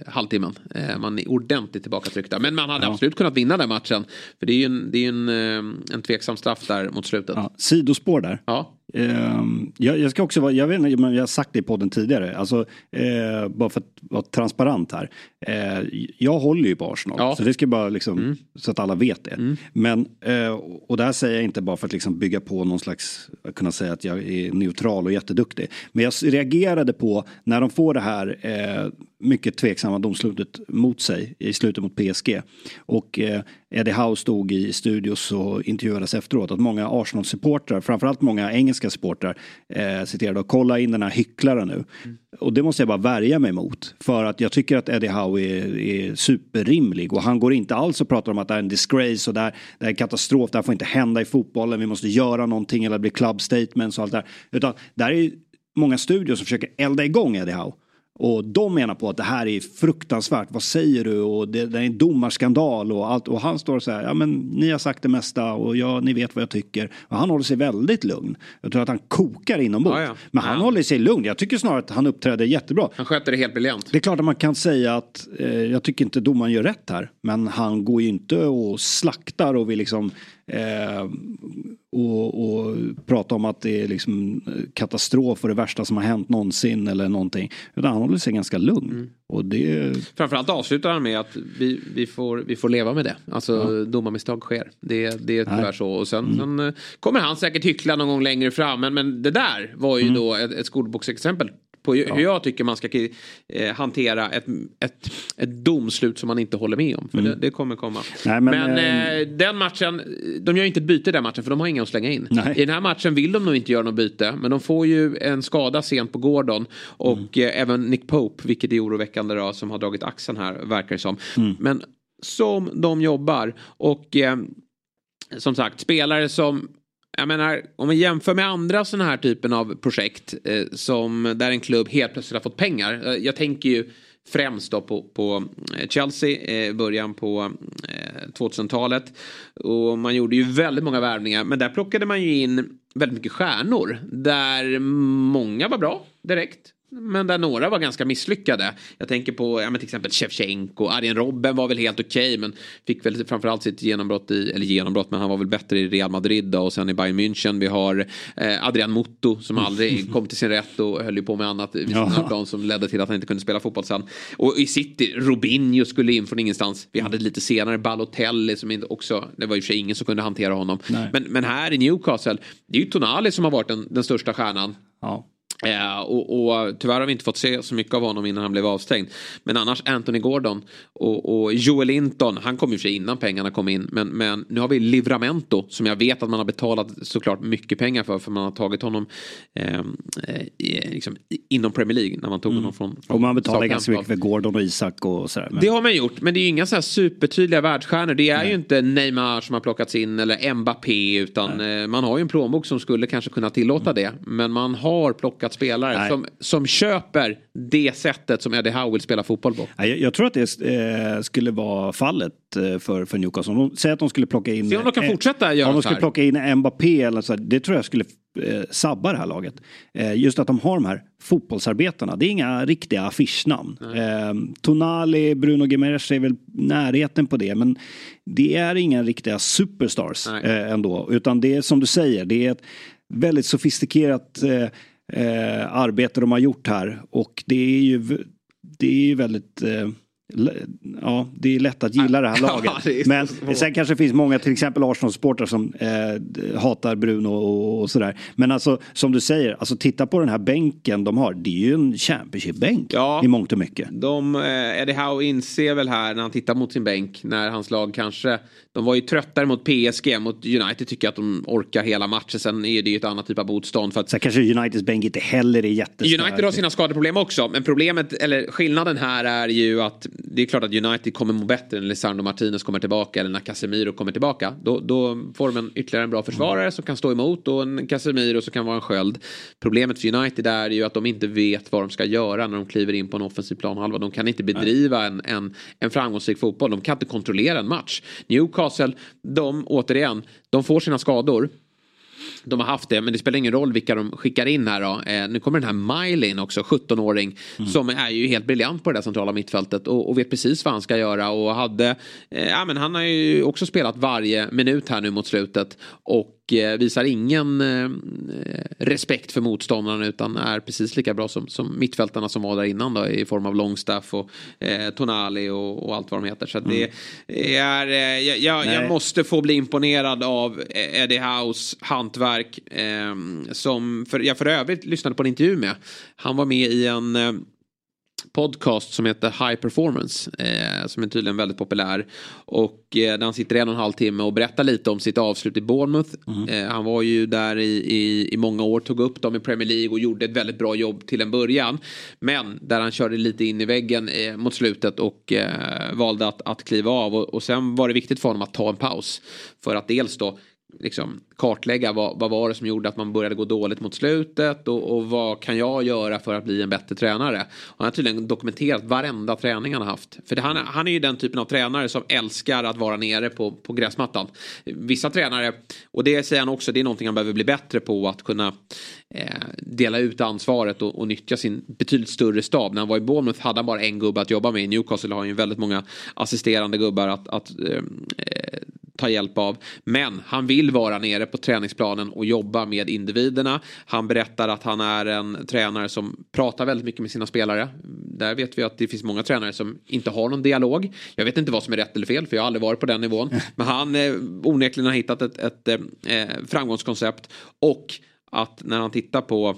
halvtimmen. Eh, man är ordentligt tillbakatryckta. Men man hade absolut kunnat vinna den matchen. För det är ju en, det är en, eh, en tveksam straff där mot slutet. Ja, sidospår där. Ja. Ehm, jag, jag ska också vara, jag vet inte, men jag har sagt det i podden tidigare, alltså, eh, bara för att vara transparent här. Eh, jag håller ju på Arsenal, Ja. så det ska bara liksom, så att alla vet det. Mm. Men, eh, och det här säger jag inte bara för att liksom bygga på någon slags, kunna säga att jag är neutral och jätteduktig. Men jag reagerade på när de får det här mycket tveksamma domslutet mot sig i slutet mot PSG. Och eh, Eddie Howe stod i studios och intervjuades efteråt att många Arsenal-supportrar, framförallt många engelska supportrar, eh, citerade och kolla in den här hycklaren nu. Och det måste jag bara värja mig mot. För att jag tycker att Eddie Howe är, är superrimlig och han går inte alls och pratar om att det är en disgrace och det här, det här är katastrof, det här får inte hända i fotbollen, vi måste göra någonting eller blir club statements och allt det där. Utan där är ju många studios som försöker elda igång Eddie Howe. Och de menar på att det här är fruktansvärt, vad säger du? Och det, det är en domarskandal och allt. Och han står så här, ja men ni har sagt det mesta och ja, ni vet vad jag tycker. Och han håller sig väldigt lugn. Jag tror att han kokar inombords. Ja, ja. Men han Ja. håller sig lugn. Jag tycker snarare att han uppträder jättebra. Han sköter det helt briljant. Det är klart att man kan säga att eh, jag tycker inte domaren gör rätt här. Men han går ju inte och slaktar och vill liksom eh, och, och prata om att det är liksom katastrof och det värsta som har hänt någonsin eller någonting. Utan han håller sig ganska lugn. Mm. Och det... Framförallt avslutar han med att vi, vi, får, vi får leva med det. Alltså ja. domarmisstag sker. Det, det är tyvärr Nej. så. Och sen, mm. sen, eh, kommer han säkert hyckla någon gång längre fram. Men, men det där var ju mm. då ett, ett skolboksexempel på hur ja. jag tycker man ska eh, hantera ett, ett, ett domslut som man inte håller med om. För mm. det, det, kommer komma. Nej, men, men eh, eh, den matchen, de gör inte ett byte i den matchen för de har inga att slänga in. Nej. I den här matchen vill de nog inte göra något byte. Men de får ju en skada sent på Gordon. Och mm. eh, även Nick Pope, vilket är oroväckande då, som har dragit axeln här verkar det som. Mm. Men som de jobbar. Och eh, som sagt, spelare som jag menar, om vi jämför med andra sådana här typen av projekt eh, som där en klubb helt plötsligt har fått pengar. Eh, jag tänker ju främst då på, på eh, Chelsea i eh, början på eh, 2000-talet. Och man gjorde ju väldigt många värvningar men där plockade man ju in väldigt mycket stjärnor. Där många var bra direkt. Men där några var ganska misslyckade. Jag tänker på ja, men till exempel Shevchenko. Arjen Robben var väl helt okej okay, men fick väl framförallt sitt genombrott i, eller genombrott men han var väl bättre i Real Madrid då, och sen i Bayern München. Vi har eh, Adrian Motto som aldrig kom till sin rätt och höll ju på med annat vid sidan plan som ledde till att han inte kunde spela fotboll sen. Och i City, Robinho skulle in från ingenstans. Vi hade lite senare Balotelli som inte också, det var ju för sig ingen som kunde hantera honom. Men, men här i Newcastle, det är ju Tonali som har varit den, den största stjärnan. Ja. Eh, och, och, tyvärr har vi inte fått se så mycket av honom innan han blev avstängd. Men annars Anthony Gordon och, och Joel Linton. Han kom ju för sig innan pengarna kom in. Men, men nu har vi Livramento som jag vet att man har betalat såklart mycket pengar för. För man har tagit honom eh, liksom, inom Premier League när man tog mm. honom från, från Och man betalar ganska mycket för Gordon och Isak och sådär. Men... Det har man gjort. Men det är ju inga så här supertydliga världsstjärnor. Det är Nej. ju inte Neymar som har plockats in eller Mbappé. Utan eh, man har ju en plånbok som skulle kanske kunna tillåta mm. det. Men man har plockat plockat spelare som, som köper det sättet som Eddie Howe vill spela fotboll på. Jag, jag tror att det eh, skulle vara fallet eh, för, för Newcastle. Om de, säg att de skulle plocka in... Se om de kan eh, fortsätta göra Om de skulle plocka in Mbappé eller så, det tror jag skulle eh, sabba det här laget. Eh, just att de har de här fotbollsarbetarna. Det är inga riktiga affischnamn. Eh, Tonali, Bruno Gimenez är väl närheten på det. Men det är inga riktiga superstars eh, ändå. Utan det är som du säger, det är ett väldigt sofistikerat eh, eh, arbete de har gjort här. Och det är ju, det är ju väldigt eh, Ja, det är lätt att gilla det här laget. Ja, Men sen kanske det finns många, till exempel Arsenal-supportrar som eh, hatar Bruno och, och, sådär. Men alltså som du säger, alltså titta på den här bänken de har. Det är ju en Championship-bänk ja, i mångt och mycket. De, eh, Eddie Howe inser väl här när han tittar mot sin bänk, när hans lag kanske de var ju tröttare mot PSG, mot United tycker jag att de orkar hela matchen. Sen är det ju ett annat typ av motstånd. För att... Sen kanske Uniteds bänk inte heller är jättestark. United har sina skadeproblem också. Men problemet, eller skillnaden här är ju att det är klart att United kommer må bättre när Lisandro Martinez kommer tillbaka eller när Casemiro kommer tillbaka. Då, då får de en, ytterligare en bra försvarare mm. som kan stå emot och en Casemiro som kan vara en sköld. Problemet för United är ju att de inte vet vad de ska göra när de kliver in på en offensiv planhalva. De kan inte bedriva en, en, en framgångsrik fotboll. De kan inte kontrollera en match. Newcastle, de återigen, de får sina skador de har haft det, men det spelar ingen roll vilka de skickar in här då. Eh, nu kommer den här Miley in också, 17-åring, mm. som är ju helt briljant på det där centrala mittfältet och, och vet precis vad han ska göra och hade, eh, ja men han har ju också spelat varje minut här nu mot slutet och Eh, visar ingen eh, respekt för motståndaren utan är precis lika bra som, som mittfältarna som var där innan då, i form av Longstaff och eh, Tonali och, och, allt vad de heter. Så mm. det är, eh, jag, jag, måste få bli imponerad av Eddie House hantverk eh, som för, jag för övrigt lyssnade på en intervju med. Han var med i en eh, podcast som heter High Performance. Eh, som är tydligen väldigt populär. Och eh, där han sitter en och en halv timme och berättar lite om sitt avslut i Bournemouth. Mm. Eh, han var ju där i, i, i, många år, tog upp dem i Premier League och gjorde ett väldigt bra jobb till en början. Men där han körde lite in i väggen eh, mot slutet och eh, valde att, att kliva av. Och, och sen var det viktigt för honom att ta en paus. För att dels då liksom, kartlägga vad, vad var det som gjorde att man började gå dåligt mot slutet och, och vad kan jag göra för att bli en bättre tränare. Och han har tydligen dokumenterat varenda träning han har haft. För det, han, han är ju den typen av tränare som älskar att vara nere på, på gräsmattan. Vissa tränare, och det säger han också, det är någonting han behöver bli bättre på att kunna eh, dela ut ansvaret och, och nyttja sin betydligt större stab. När han var i Bournemouth hade han bara en gubbe att jobba med. I Newcastle har han ju väldigt många assisterande gubbar att, att eh, eh ta hjälp av. Men han vill vara nere på träningsplanen och jobba med individerna. Han berättar att han är en tränare som pratar väldigt mycket med sina spelare. Där vet vi att det finns många tränare som inte har någon dialog. Jag vet inte vad som är rätt eller fel för jag har aldrig varit på den nivån. Men han eh, onekligen har hittat ett, ett eh, framgångskoncept. Och att när han tittar på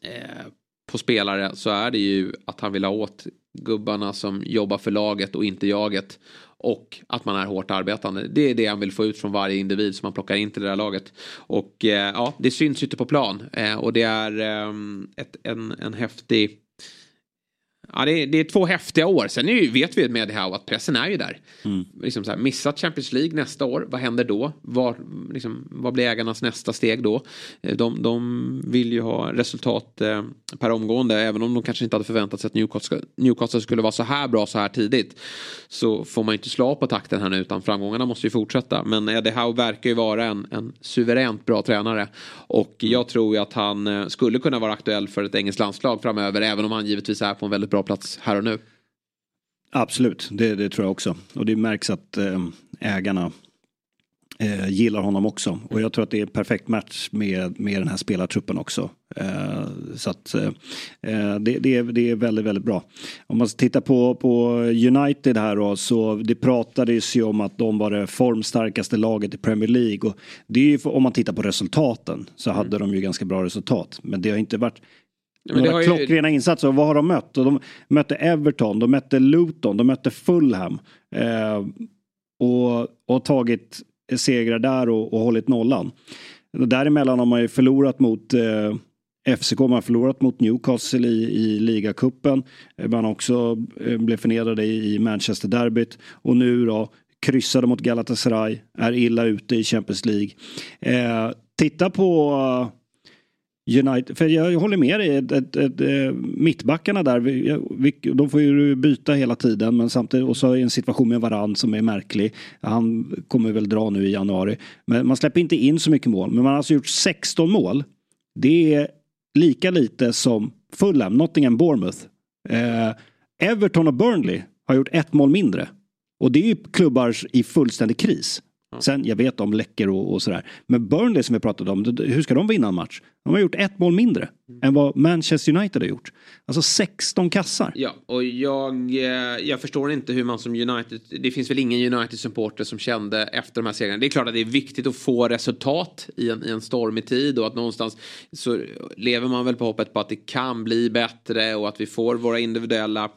eh, på spelare så är det ju att han vill ha åt gubbarna som jobbar för laget och inte jaget. Och att man är hårt arbetande. Det är det han vill få ut från varje individ som man plockar in till det här laget. Och eh, ja, det syns ute på plan. Eh, och det är eh, ett, en, en häftig Ja, det är, det är två häftiga år. Sen är, vet vi med Howe att pressen är ju där. Mm. Liksom så här, missat Champions League nästa år, vad händer då? Var, liksom, vad blir ägarnas nästa steg då? Eh, de, de vill ju ha resultat eh, per omgående, även om de kanske inte hade förväntat sig att Newcastle, Newcastle skulle vara så här bra så här tidigt. Så får man ju inte slå på takten här nu, utan framgångarna måste ju fortsätta. Men Eddie Howe verkar ju vara en, en suveränt bra tränare. Och jag tror ju att han eh, skulle kunna vara aktuell för ett engelskt landslag framöver, även om han givetvis är på en väldigt bra plats här och nu. Absolut, det, det tror jag också. Och det märks att äh, ägarna äh, gillar honom också. Och jag tror att det är en perfekt match med, med den här spelartruppen också. Äh, så att det, det, är, det är väldigt, väldigt bra. Om man tittar på, på United här då, så det pratades ju om att de var det formstarkaste laget i Premier League. Och det är ju, om man tittar på resultaten så hade mm. de ju ganska bra resultat. Men det har inte varit Några klockrena ju... insatser. Och vad har de mött? De mötte Everton, de mötte Luton, de mötte Fulham. Eh, och, och tagit segrar där och, och hållit nollan. Däremellan har man ju förlorat mot eh, FCK, man har förlorat mot Newcastle i, i ligacupen. Eh, man har också eh, blev förnedrade i, i Manchester-derbyt. Och nu då kryssade mot Galatasaray, är illa ute i Champions League. Eh, titta på United, för jag håller med dig, ett, ett, ett, eh, mittbackarna där, vi, de får ju byta hela tiden men samtidigt, och så är en situation med Varann som är märklig. Han kommer väl dra nu i januari. Men man släpper inte in så mycket mål, men man har alltså gjort 16 mål. Det är lika lite som Fulham, Nottingham, Bournemouth. Eh, Everton och Burnley har gjort ett mål mindre. Och det är ju klubbar i fullständig kris. Mm. Sen, jag vet om läckor och, och sådär. Men Burnley som vi pratade om, hur ska de vinna en match? De har gjort ett mål mindre än vad Manchester United har gjort. Alltså 16 kassar. Ja, och jag, eh, jag förstår inte hur man som United, det finns väl ingen United-supporter som kände efter de här segrarna. Det är klart att det är viktigt att få resultat i en, i en stormig tid och att någonstans så lever man väl på hoppet på att det kan bli bättre och att vi får våra individuella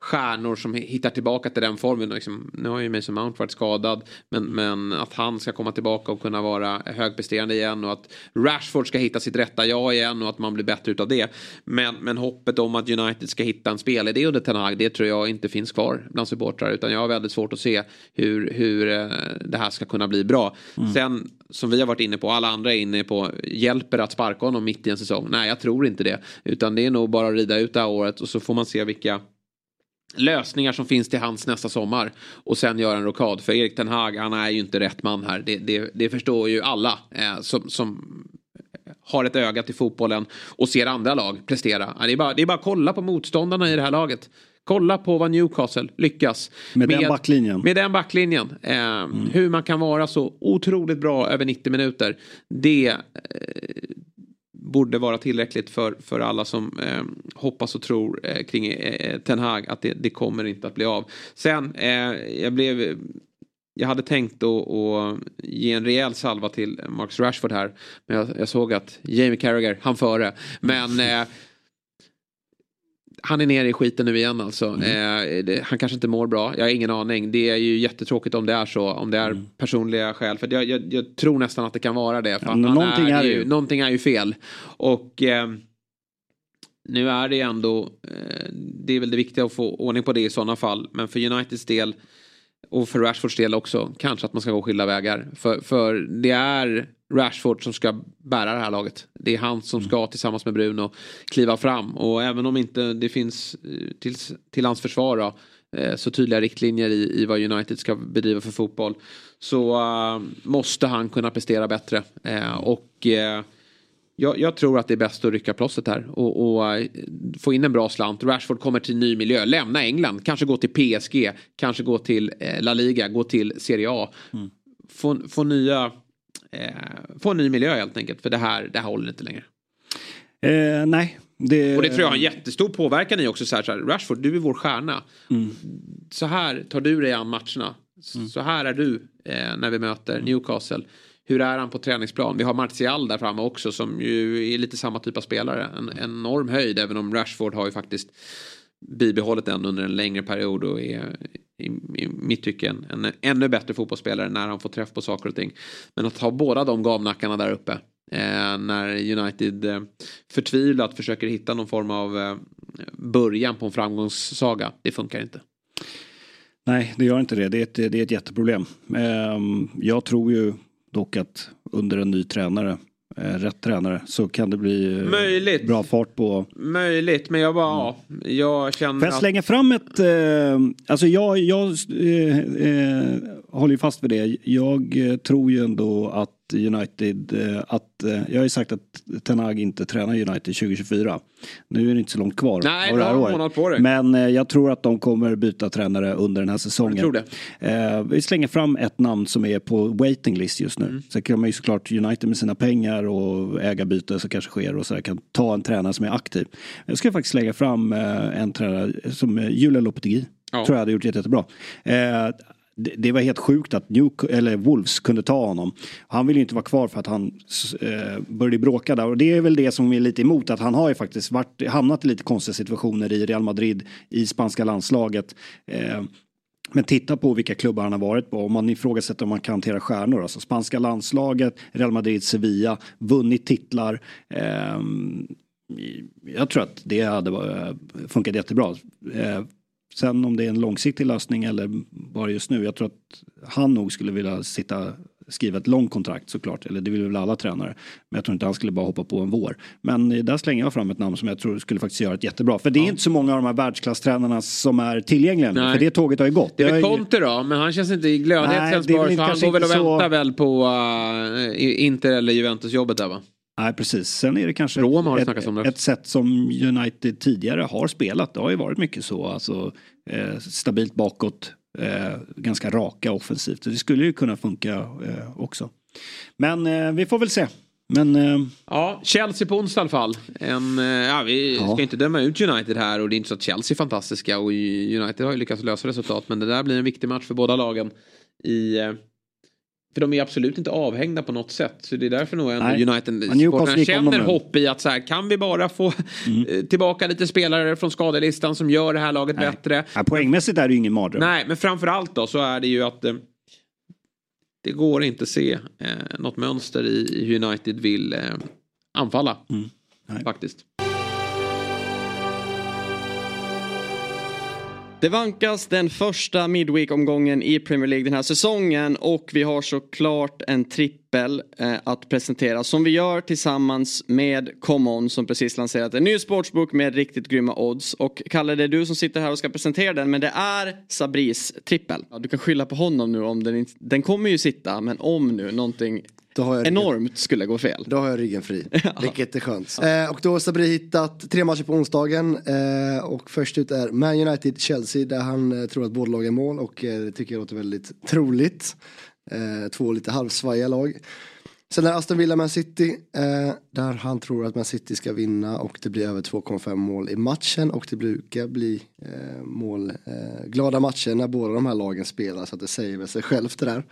stjärnor som hittar tillbaka till den formen. Liksom, nu har ju Mason Mount varit skadad men, men att han ska komma tillbaka och kunna vara högpresterande igen och att Rashford ska hitta sitt rätta jag igen och att man blir bättre utav det. Men, men hoppet om att United ska hitta en spelidé under Ten Hag det tror jag inte finns kvar bland supportrar utan jag har väldigt svårt att se hur, hur eh, det här ska kunna bli bra. Mm. Sen som vi har varit inne på, alla andra är inne på, hjälper att sparka honom mitt i en säsong? Nej, jag tror inte det. Utan det är nog bara att rida ut det här året och så får man se vilka lösningar som finns till hans nästa sommar och sen göra en rokad. För Erik Ten Hag, han är ju inte rätt man här. Det, det, det förstår ju alla eh, som, som har ett öga till fotbollen och ser andra lag prestera. Det är, bara, det är bara att kolla på motståndarna i det här laget. Kolla på vad Newcastle lyckas med, med den backlinjen. Med den backlinjen. Eh, mm. Hur man kan vara så otroligt bra över 90 minuter. Det, eh, borde vara tillräckligt för, för alla som eh, hoppas och tror eh, kring eh, Ten Hag att det, det, kommer inte att bli av. Sen, eh, jag blev jag hade tänkt att ge en rejäl salva till Marcus Rashford här. Men jag, jag såg att Jamie Carragher, han före. Men eh, han är nere i skiten nu igen alltså. Mm. Eh, det, han kanske inte mår bra, jag har ingen aning. Det är ju jättetråkigt om det är så, om det är mm. personliga skäl. För jag, jag, jag, tror nästan att det kan vara det. För ja, någonting, är, är ju, någonting är ju fel. Och eh, nu är det ändå, eh, det är väl det viktiga att få ordning på det i sådana fall. Men för Uniteds del och för Rashfords del också, kanske att man ska gå skilda vägar. För, för det är Rashford som ska bära det här laget. Det är han som ska tillsammans med Bruno kliva fram. Och även om inte det finns eh, till, till hans försvar då, eh, så tydliga riktlinjer i, i vad United ska bedriva för fotboll. Så uh, måste han kunna prestera bättre. Uh, och uh, jag, jag, tror att det är bäst att rycka plåstret här och, och, få in en bra slant. Rashford kommer till ny miljö, lämna England, kanske gå till PSG, kanske gå till La Liga, gå till Serie A. Mm få, få nya eh, få en ny miljö helt enkelt. För det här, det här håller inte längre. Eh, nej. Det... Och det tror jag har en jättestor påverkan i också. Så här, så här, Rashford, du är vår stjärna. Mm. Så här tar du dig an matcherna. Mm. Så här är du eh, när vi möter Newcastle. Hur är han på träningsplan? Vi har Martial där framme också som ju är lite samma typ av spelare. En, enorm höjd även om Rashford har ju faktiskt bibehållit den under en längre period och är i, i mitt tycke en, en ännu bättre fotbollsspelare när han får träff på saker och ting. Men att ha båda de gamnackarna där uppe eh, när United eh, förtvivlat försöker hitta någon form av eh, början på en framgångssaga. Det funkar inte. Nej, det gör inte det. Det är ett, det är ett jätteproblem. Eh, Jag tror ju dock att under en ny tränare, eh, rätt tränare, så kan det bli eh, Möjligt. bra fart på Möjligt, men jag bara, ja, jag känner Får jag att... slänga fram ett... Eh, alltså jag, jag eh, eh, håller ju fast vid det. Jag eh, tror ju ändå att United, eh, att, eh, jag har ju sagt att Ten Hag inte tränar United 2024. Nu är det inte så långt kvar Nej, av det här året. på dig. Men jag tror att de kommer byta tränare under den här säsongen. Jag tror det. Vi slänger fram ett namn som är på waiting list just nu. Mm. Sen kan man ju såklart United med sina pengar och ägarbyte som kanske sker och så där, kan ta en tränare som är aktiv. Jag ska faktiskt lägga fram en tränare som Julia Lopetegui. Ja. Tror jag hade gjort jätte, jättebra. Eh, det, det var helt sjukt att New, eller Wolves kunde ta honom. Han ville ju inte vara kvar för att han eh, började bråka där. Och det är väl det som är lite emot. Att han har ju faktiskt varit, hamnat i lite konstiga situationer i Real Madrid, i spanska landslaget. Eh, men titta på vilka klubbar han har varit på. Om man ifrågasätter om man kan hantera stjärnor. Alltså spanska landslaget, Real Madrid, Sevilla, vunnit titlar. Eh, jag tror att det hade eh, funkat jättebra. Eh, Sen om det är en långsiktig lösning eller bara just nu. Jag tror att han nog skulle vilja sitta skriva ett långt kontrakt såklart. Eller det vill väl alla tränare. Men jag tror inte han skulle bara hoppa på en vår. Men där slänger jag fram ett namn som jag tror skulle faktiskt göra ett jättebra. För det är inte så många av de här världsklasstränarna som är tillgängliga. Nej. För det tåget har ju gått. Det är väl Conte då, men han känns inte i glödhet väl så han går väl och så- väntar väl på uh, Inter eller Juventus-jobbet där va? Nej precis. Sen är det kanske Roma har ett, det. ett sätt som United tidigare har spelat. Det har ju varit mycket så. Alltså, eh, stabilt bakåt. Eh, ganska raka offensivt. Så det skulle ju kunna funka eh, också. Men eh, vi får väl se. Men eh, Ja, Chelsea på onsdag i alla fall. En, eh, ja, vi Ja. ska inte döma ut United här och det är inte så att Chelsea är fantastiska och United har ju lyckats lösa resultat men det där blir en viktig match för båda lagen. I, eh, för de är absolut inte avhängda på något sätt. Så det är därför nog ändå Nej. United Men Newcastle gick om dem känner hopp i att så här, kan vi bara få eh, tillbaka lite spelare från skadelistan som gör det här laget Nej. bättre. ja, poängmässigt är det ju ingen mardröm. Nej, men framförallt då så är det ju att eh, det går inte se eh, något mönster i hur United vill eh, anfalla. Mm. Faktiskt. Det vankas den första Midweek-omgången i Premier League den här säsongen och vi har såklart en trippel eh, att presentera som vi gör tillsammans med Common som precis lanserat en ny sportsbook med riktigt grymma odds. Och Kalle, det är du som sitter här och ska presentera den men det är Sabris trippel. Ja, du kan skylla på honom nu om den inte, den kommer ju sitta men om nu någonting enormt skulle gå fel. då har jag ryggen fri, vilket är skönt. Eh, och då har Sabri hittat tre matcher på onsdagen. Eh, och först ut är Man United-Chelsea där han eh, tror att båda lag är mål och eh, det tycker jag låter väldigt troligt. Eh, två lite halvsvajiga lag. Sen är Aston Villa Man City eh, där han tror att Man City ska vinna och det blir över 2,5 mål i matchen och det brukar bli eh, mål, eh, glada matcher när båda de här lagen spelar så att det säger väl sig självt det där.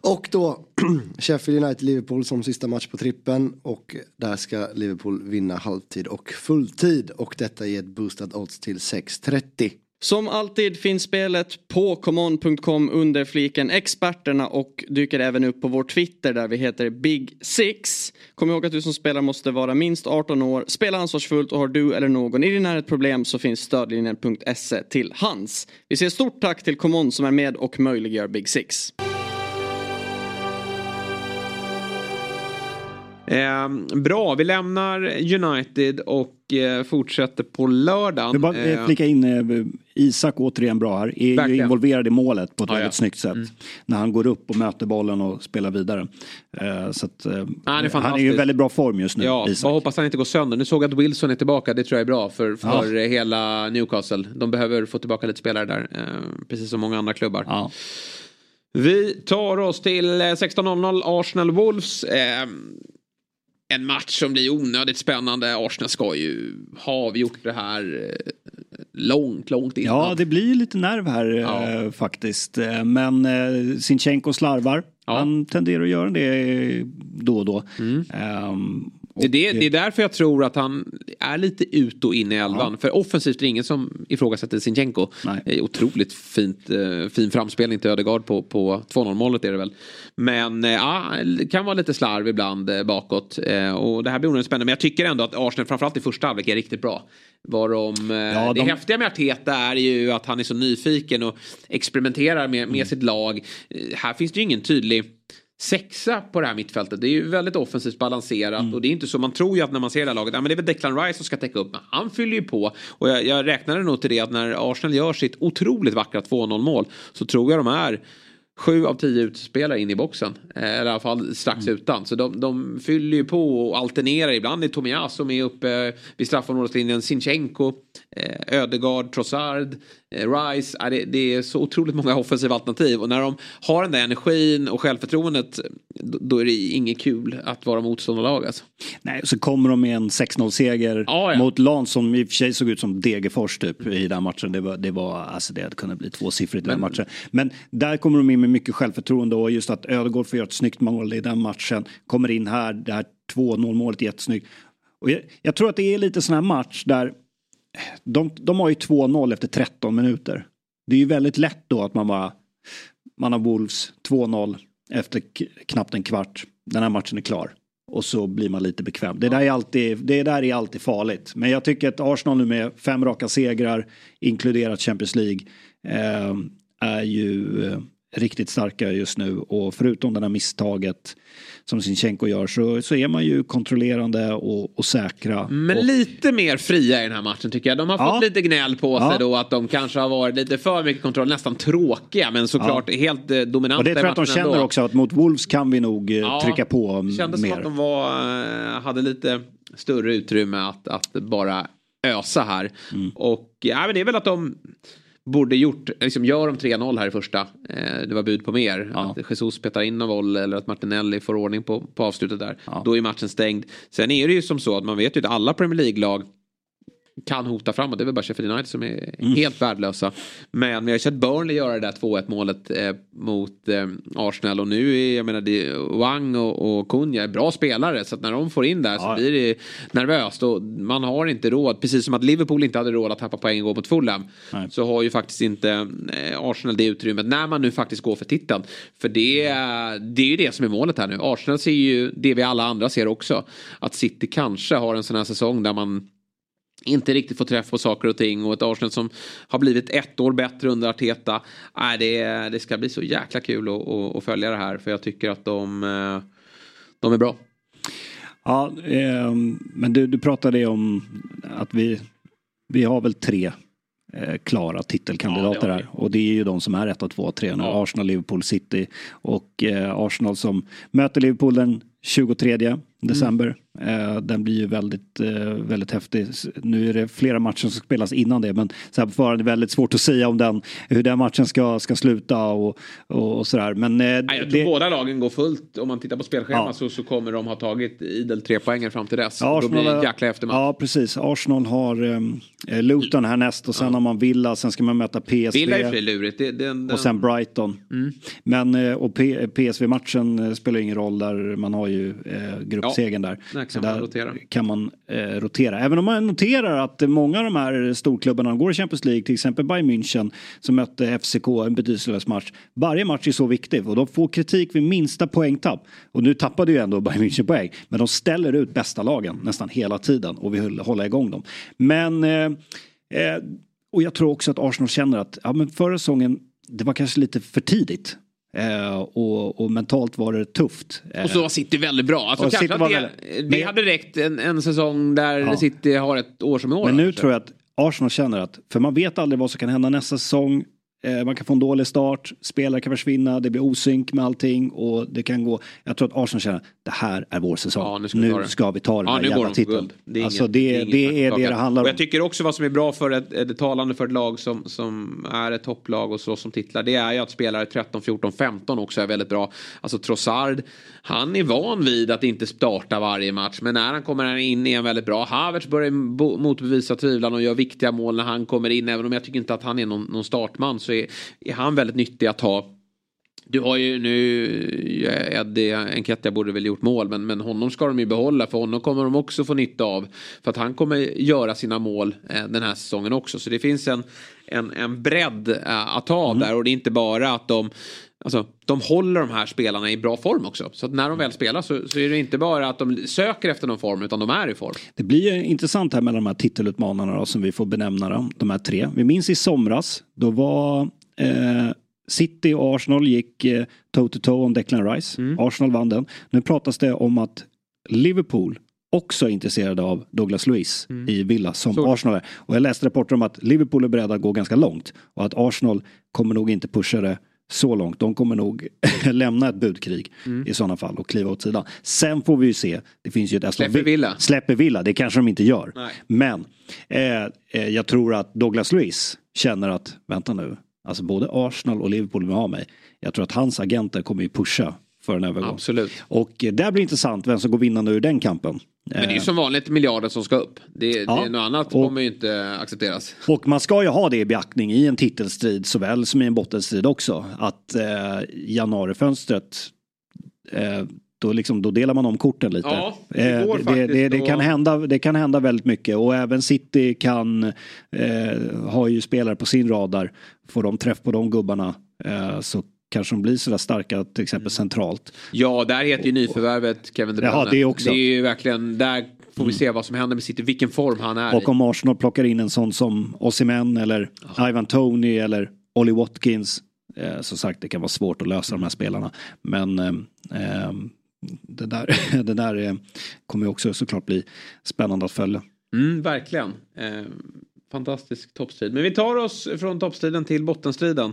Och då Sheffield United-Liverpool som sista match på trippen och där ska Liverpool vinna halvtid och fulltid och detta ger ett boostat odds till 6.30. Som alltid finns spelet på common.com under fliken experterna och dyker även upp på vår Twitter där vi heter Big Six. Kom ihåg att du som spelar måste vara minst 18 år, spela ansvarsfullt och har du eller någon i din närhet problem så finns stödlinjen.se till hands. Vi säger stort tack till Common som är med och möjliggör Big Six. Eh, bra, vi lämnar United och eh, fortsätter på lördagen. Vi bara Eh, eh, flika in eh, Isak återigen bra här. Är ju Verkligen. involverad i målet på ett Ja, väldigt ja. snyggt sätt. När han går upp och möter bollen och spelar vidare. Eh, så att, eh, är han är ju i väldigt bra form just nu. Ja, Isak. bara hoppas han inte går sönder. Nu såg jag att Wilson är tillbaka, det tror jag är bra för, för eh, hela Newcastle. De behöver få tillbaka lite spelare där, precis som många andra klubbar. Ja. Vi tar oss till eh, 16.00 Arsenal Wolves. En match som blir onödigt spännande. Arsenal ska ju ha avgjort det här eh, långt, långt innan. Ja, det blir lite nerv här Ja. eh, faktiskt. Eh, Men eh, Sinchenko slarvar. Han tenderar att göra det då och då. Mm. Ehm, Det är, det, det är därför jag tror att han är lite ut och in i elvan. För offensivt är det ingen som ifrågasätter Sinchenko. Det är otroligt fint, eh, fin framspelning till Ödegaard på, på 2-0 målet är det väl. Men eh, ja, det kan vara lite slarv ibland eh, bakåt. Eh, och det här blir onödigt spännande. Men jag tycker ändå att Arsenal framförallt i första halvlek är riktigt bra. Varom, eh, det de- häftiga med Arteta är ju att han är så nyfiken och experimenterar med, Mm. med sitt lag. Eh, här finns det ju ingen tydlig sexa på det här mittfältet. Det är ju väldigt offensivt balanserat Mm. och det är inte så. Man tror ju att när man ser det här laget, ja men det är väl Declan Rice som ska täcka upp. Men han fyller ju på. Och jag, jag räknade nog till det att när Arsenal gör sitt otroligt vackra 2-0 mål så tror jag de är Sju av tio utspelare in i boxen. Eh, Eller i alla fall strax utan. Så de, de fyller ju på och alternerar. Ibland är Tomiyasu med uppe vid straffområdeslinjen. Sinchenko, eh, Ödegaard, Trossard, eh, Rice. Ja, det, det är så otroligt många offensiva alternativ. Och när de har den där energin och självförtroendet då, är det inget kul att vara motståndarlag alltså. Nej, så kommer de med en 6-0-seger Ja, ja. mot Lans som i och för sig såg ut som Degerfors typ i den matchen. Det var, det var alltså det hade kunnat bli tvåsiffrigt i den matchen. Men där kommer de in med mycket självförtroende och just att Ödegård får göra ett snyggt mål i den matchen. Kommer in här, det här 2-0 målet är jättesnyggt. Och jag, jag tror att det är lite sån här match där de, de har ju 2-0 efter 13 minuter. Det är ju väldigt lätt då att man bara man har Wolves 2-0 efter knappt en kvart. Den här matchen är klar. Och så blir man lite bekväm. Det där är alltid, det där är alltid farligt. Men jag tycker att Arsenal nu med fem raka segrar, inkluderat Champions League, eh, är ju eh, riktigt starka just nu. Och förutom det här misstaget som Sinchenko gör så, så är man ju kontrollerande och, och säkra. Men och, lite mer fria i den här matchen tycker jag. De har Ja. fått lite gnäll på sig Ja. då att de kanske har varit lite för mycket kontroll. Nästan tråkiga men såklart helt eh, dominanta och det tror jag att de känner ändå. också att mot Wolves kan vi nog eh, Ja, trycka på Det kändes som mer. att de var, eh, hade lite större utrymme att, att bara ösa här. Mm. Och ja, men det är väl att de borde gjort, liksom gör de 3-0 här i första. Eh, det var bud på mer. Att Jesus petar in någon boll eller att Martinelli får ordning på, på avslutet där. Då är matchen stängd. Sen är det ju som så att man vet ju att alla Premier League-lag kan hota framåt. Det är väl bara Sheffield United som är Mm. helt värdelösa. Men vi har sett Burnley göra det där 2-1 målet eh, mot eh, Arsenal och nu är jag menar det, Wang och, och Kunja är bra spelare så att när de får in där så blir det nervöst och man har inte råd. Precis som att Liverpool inte hade råd att tappa poäng och gå mot Fulham så har ju faktiskt inte eh, Arsenal det utrymmet när man nu faktiskt går för titeln. För det, det är ju det som är målet här nu. Arsenal ser ju det vi alla andra ser också. Att City kanske har en sån här säsong där man inte riktigt får träff på saker och ting och ett Arsenal som har blivit ett år bättre under Arteta. Nej, det, det ska bli så jäkla kul att, att, att följa det här för jag tycker att de, eh, de är bra. Ja, ehm, men du, du pratade om att vi, vi har väl tre eh, klara titelkandidater Ja, här. Och det är ju de som är 1, 2, 3 nu. Arsenal, Liverpool, City. Och eh, Arsenal som möter Liverpool den 23 december. Eh, den blir ju väldigt, eh, väldigt häftig. Nu är det flera matcher som spelas innan det. Men så här på förhand är det väldigt svårt att säga om den, hur den matchen ska, ska sluta och, och, och sådär. Men eh, Nej, jag tror det, båda lagen går fullt. Om man tittar på spelschemat Ja. så, så kommer de ha tagit idel tre poänger fram till dess. Ja, Då blir det en jäkla eftermatch. Ja, precis. Arsenal har um, Luton här näst och sen har man Villa, sen ska man möta PSV. Villa är lurigt. Det, den, den... Och sen Brighton. Mm. Men eh, och PSV-matchen eh, spelar ingen roll där man har ju eh, gruppsegern där. där kan Så man där rotera. kan man eh, rotera. Även om man noterar att många av de här storklubbarna går i Champions League, till exempel Bayern München som mötte FCK, en betydelselös match. Varje match är så viktig och de får kritik vid minsta poängtapp. Och nu tappade ju ändå Bayern München poäng. Men de ställer ut bästa lagen nästan hela tiden och vill hålla igång dem. Men eh, eh, och jag tror också att Arsenal känner att ja, men förra säsongen det var kanske lite för tidigt. Eh, och, och mentalt var det tufft. Eh, Och så var City väldigt bra. Alltså kanske City var det, väldigt- det hade räckt en, en säsong där Ja. City har ett år som i år. Men nu kanske. tror jag att Arsenal känner att, för man vet aldrig vad som kan hända nästa säsong. Eh, man kan få en dålig start, spelare kan försvinna, det blir osynk med allting och det kan gå. Jag tror att Arsenal känner det här är vår säsong. Ja, nu ska nu vi ta det. ska vi ta den Ja, här jävla titeln. Det är alltså inget- det, det är det om det handlar Och om. jag tycker också vad som är bra för ett, ett talande för ett lag som, som är ett topplag och så som titlar. Det är ju att spelare 13, 14, 15 också är väldigt bra. Alltså Trossard, han är van vid att inte starta varje match. Men när han kommer in är han väldigt bra. Havertz börjar motbevisa tvivlarna och gör viktiga mål när han kommer in. Även om jag tycker inte att han är någon, någon startman så är, är han väldigt nyttig att ha. Du har ju nu, Eddie Enketia borde väl gjort mål men, men honom ska de ju behålla för honom kommer de också få nytta av. För att han kommer göra sina mål eh, den här säsongen också. Så det finns en, en, en bredd eh, att ta av där och det är inte bara att de Alltså, de håller de här spelarna i bra form också. Så att när de väl spelar så, så är det inte bara att de söker efter någon form utan de är i form. Det blir ju intressant här mellan de här titelutmanarna då, som vi får benämna dem, de här tre. Vi minns i somras, då var eh, City och Arsenal gick eh, toe to toe om Declan Rice. Arsenal vann den. Nu pratas det om att Liverpool också är intresserade av Douglas Luiz i Villa som Så. Arsenal är. Och jag läste rapporter om att Liverpool är beredda att gå ganska långt och att Arsenal kommer nog inte pusha det så långt. De kommer nog lämna ett budkrig i sådana fall och kliva åt sidan. Sen får vi ju se. Det finns ju ett Aston Släpper Villa. Släpper Villa, det kanske de inte gör. Nej. Men eh, eh, jag tror att Douglas Luiz känner att, vänta nu, alltså både Arsenal och Liverpool vill ha mig. Jag tror att hans agenter kommer ju pusha för en övergång. Absolut. Och eh, där blir intressant vem som går vinnande ur den kampen. Men det är ju Eh, som vanligt miljarden som ska upp. Det, Ja. det, något annat Och- kommer ju inte accepteras. Och man ska ju ha det i beaktning i en titelstrid såväl som i en bottenstrid också. Att eh, januarifönstret, eh, då, liksom, då delar man om korten lite. Ja, det eh, går det, faktiskt det, det, kan hända, det kan hända väldigt mycket och även City kan eh, ha ju spelare på sin radar. Får de träff på de gubbarna eh, så kanske de blir sådär starka till exempel centralt. Ja, där heter ju nyförvärvet Kevin De Bruyne. Jaha, det också. Det är ju verkligen, där får vi se vad som händer med City, vilken form han är Och om Arsenal plockar in en sån som Osimhen eller Ivan Tony eller Ollie Watkins. Eh, som sagt, det kan vara svårt att lösa de här spelarna. Men eh, eh, det där, det där eh, kommer också såklart bli spännande att följa. Mm, verkligen. Eh, fantastisk toppstrid. Men vi tar oss från toppstriden till bottenstriden.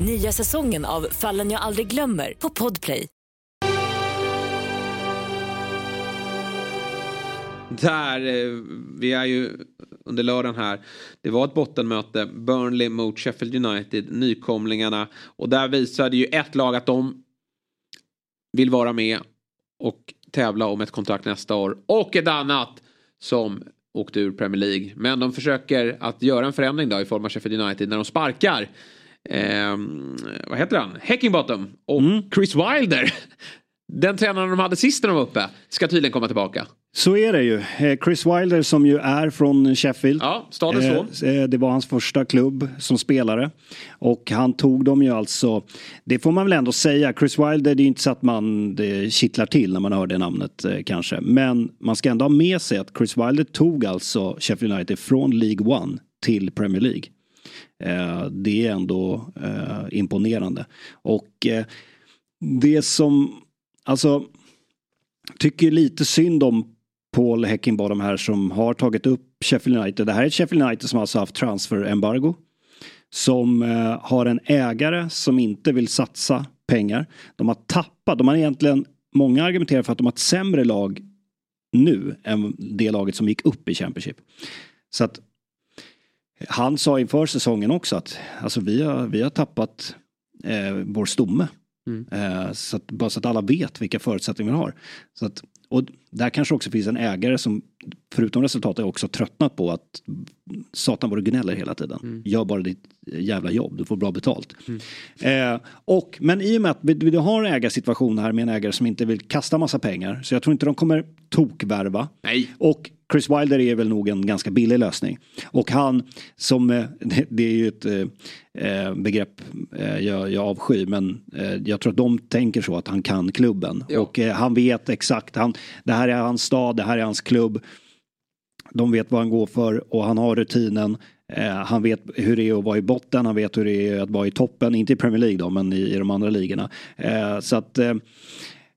Nya säsongen av Fallen jag aldrig glömmer på Podplay. Där, eh, vi är ju under lördagen här. Det var ett bottenmöte. Burnley mot Sheffield United, nykomlingarna. Och där visade ju ett lag att de vill vara med och tävla om ett kontrakt nästa år. Och ett annat som åkte ur Premier League. Men de försöker att göra en förändring då i form av Sheffield United när de sparkar. Eh, vad heter han? Heckingbottom och Chris Wilder. Den tränaren de hade sist när de var uppe ska tydligen komma tillbaka. Så är det ju. Eh, Chris Wilder som ju är från Sheffield. Ja, stadens son. Eh, Det var hans första klubb som spelare. Och han tog dem ju alltså, det får man väl ändå säga, Chris Wilder det är inte så att man det kittlar till när man hör det namnet eh, kanske. Men man ska ändå ha med sig att Chris Wilder tog alltså Sheffield United från League One till Premier League. Eh, det är ändå eh, imponerande. Och eh, det som, alltså, tycker lite synd om Paul Heckingbottom här som har tagit upp Sheffield United. Det här är Sheffield United som alltså haft transferembargo. Som har en ägare som inte vill satsa pengar. De har tappat, de har egentligen, många argumenterar för att de har ett sämre lag nu än det laget som gick upp i Championship. Så att han sa inför säsongen också att alltså, vi, har, vi har tappat eh, vår stomme. Eh, så att, bara så att alla vet vilka förutsättningar vi har. Så att, och där kanske också finns en ägare som förutom resultatet också tröttnat på att satan vad du gnäller hela tiden. Gör bara ditt jävla jobb, du får bra betalt. Eh, och, men i och med att vi, vi har en ägarsituation här med en ägare som inte vill kasta massa pengar så jag tror inte de kommer tokvärva. Nej. Och Chris Wilder är väl nog en ganska billig lösning. Och han som, eh, det, är ju ett eh, begrepp eh, jag, jag avskyr men jag tror att de tänker så att han kan klubben. Ja. Och han vet exakt, han, det här är hans stad, det här är hans klubb. De vet vad han går för och han har rutinen. Han vet hur det är att vara i botten, han vet hur det är att vara i toppen, inte i Premier League då, men i, i de andra ligorna. Så att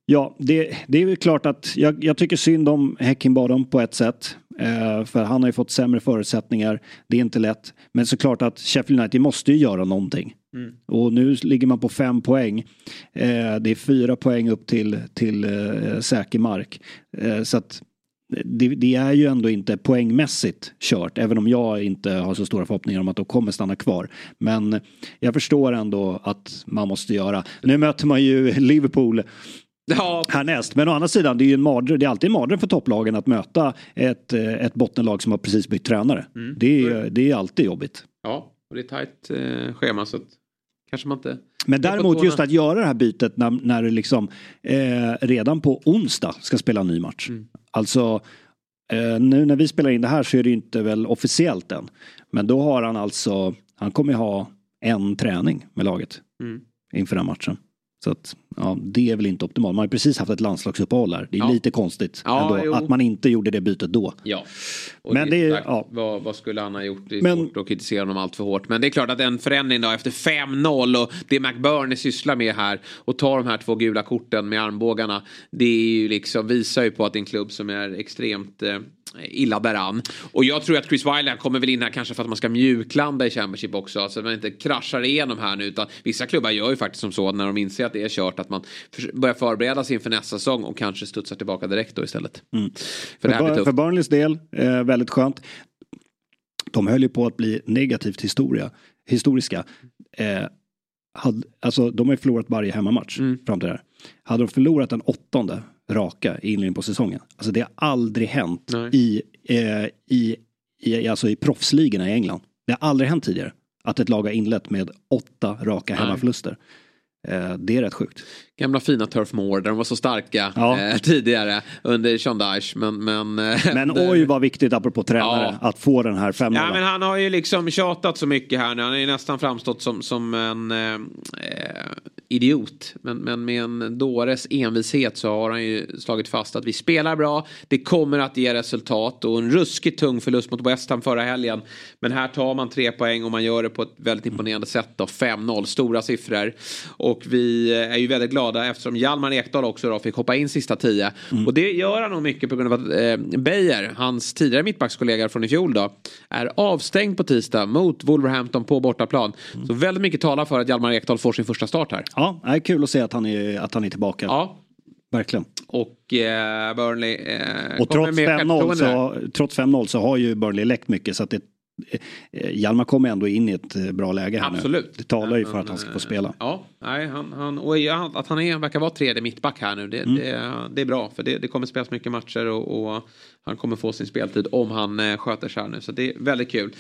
Ja, det, det är klart att jag, jag tycker synd om Häckenbadom på ett sätt. Eh, för han har ju fått sämre förutsättningar. Det är inte lätt. Men såklart att Sheffield United måste ju göra någonting. Och nu ligger man på fem poäng. Eh, det är fyra poäng upp till, till eh, säker mark. Eh, så att det, det är ju ändå inte poängmässigt kört. Även om jag inte har så stora förhoppningar om att de kommer stanna kvar. Men jag förstår ändå att man måste göra. Nu möter man ju Liverpool Ja, härnäst. Men å andra sidan, det är ju en mardröm, det är alltid en mardröm för topplagen att möta ett, eh, ett bottenlag som har precis bytt tränare. Mm. Det, är, det är alltid jobbigt. ja, och det är tajt eh, schema så att kanske man inte... Men däremot just att göra det här bytet när, när det liksom eh, redan på onsdag ska spela en ny match. Mm. Alltså eh, nu när vi spelar in det här så är det ju inte väl officiellt än. Men då har han alltså, han kommer ju ha en träning med laget Mm. inför den matchen. Så att, ja, det är väl inte optimalt. Man har ju precis haft ett landslagsuppehåll här. Det är Ja. lite konstigt Ja, ändå, jo. att man inte gjorde det bytet då. Ja. Och Men det är det ja. vad, vad skulle han ha gjort? Det är Men- svårt att kritisera honom allt för hårt. Men det är klart att en förändring då efter 5-0 och det McBurney sysslar med här och tar de här två gula korten med armbågarna. Det är ju liksom, visar ju på att det är en klubb som är extremt eh, illa däran. Och jag tror att Chris Wilder kommer väl in här kanske för att man ska mjuklanda i Championship också. Alltså att man inte kraschar igenom här nu. Utan vissa klubbar gör ju faktiskt som så när de inser att det är kört att man förs- börjar förbereda sig inför nästa säsong och kanske studsar tillbaka direkt då istället. För blir För, tufft. för Burnleys del, eh, väldigt skönt. De höll ju på att bli negativt historia, historiska. Eh, hade, alltså, de har ju förlorat varje hemmamatch Mm. fram till det här. Hade de förlorat den åttonde raka i inledningen på säsongen. Alltså det har aldrig hänt Nej. i, eh, i, i, alltså i proffsligorna i England. Det har aldrig hänt tidigare. Att ett lag har inlett med åtta raka Nej. hemmaförluster. Eh, det är rätt sjukt. Gamla fina Turf Moor där de var så starka Ja. eh, tidigare under Sean Dyche. Men, men, eh, Men det- oj vad viktigt apropå tränare Ja. att få den här 5 Ja men han har ju liksom tjatat så mycket här nu. Han har ju nästan framstått som, som en eh, idiot. Men, men med en dåres envishet så har han ju slagit fast att vi spelar bra. Det kommer att ge resultat och en ruskigt tung förlust mot West Ham förra helgen. Men här tar man tre poäng och man gör det på ett väldigt imponerande sätt då. 5-0, stora siffror. Och vi eh, är ju väldigt glada eftersom Hjalmar Ekdal också då fick hoppa in sista tio. Och det gör han nog mycket på grund av att eh, Beijer, hans tidigare mittbackskollega från i fjol då, är avstängd på tisdag mot Wolverhampton på bortaplan. Så väldigt mycket talar för att Hjalmar Ekdal får sin första start här. Ja, det är kul att se att han är, att han är tillbaka. Ja, Verkligen. och eh, Burnley eh, Och trots med 5-0 självförtroende där. så, trots 5-0 så har ju Burnley läckt mycket så att det, eh, Hjalmar kommer ändå in i ett eh, bra läge här Absolut. nu. Det talar ju för att han ska eh, få spela. Ja, nej, han, han, och att han är, verkar vara tredje mittback här nu. Det, Mm. det, det är bra för det, det kommer spelas mycket matcher och, och han kommer få sin speltid om han eh, sköter sig här nu. Så det är väldigt kul.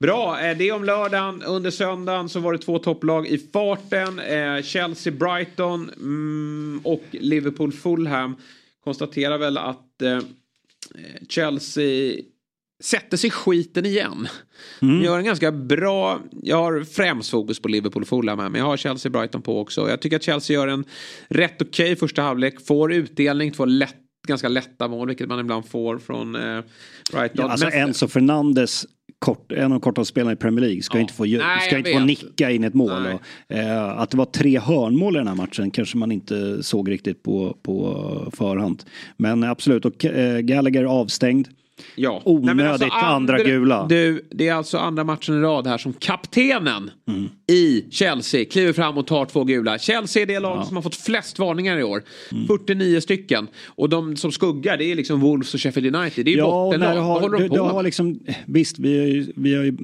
Bra, eh, det om lördagen. Under söndagen så var det två topplag i farten. Eh, Chelsea-Brighton mm, och Liverpool-Fulham. Konstaterar väl att eh, Chelsea sätter sig skiten igen. Mm. Gör en ganska bra, jag har främst fokus på Liverpool och Fulham här, men jag har Chelsea Brighton på också. Jag tycker att Chelsea gör en rätt okej första halvlek, får utdelning, två lätt, ganska lätta mål, vilket man ibland får från eh, Brighton. Ja, alltså Men- Enzo Fernandes, kort, en av de kortaste spelarna i Premier League, ska Ja. inte få, Nej, ska inte få nicka in ett mål. Och, eh, att det var tre hörnmål i den här matchen kanske man inte såg riktigt på, på förhand. Men absolut, och eh, Gallagher avstängd. Ja. Onödigt andra gula. Du, det är alltså andra matchen i rad här som kaptenen Mm. i Chelsea kliver fram och tar två gula. Chelsea är det lag som har fått flest varningar i år. Mm. 49 stycken. Och de som skuggar det är liksom Wolves och Sheffield United. Det är ju Ja, bottenlag. när du Vad har, håller de du, på du med? har liksom, visst vi har ju, vi har ju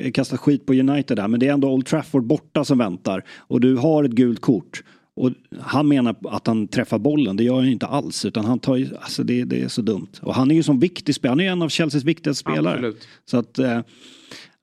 eh, kastat skit på United där men det är ändå Old Trafford borta som väntar och du har ett gult kort. Och han menar att han träffar bollen, det gör han ju inte alls utan han tar ju, alltså det, det är så dumt. Och han är ju som viktig spelare, han är ju en av Chelseas viktigaste spelare. Absolut. Så att, eh,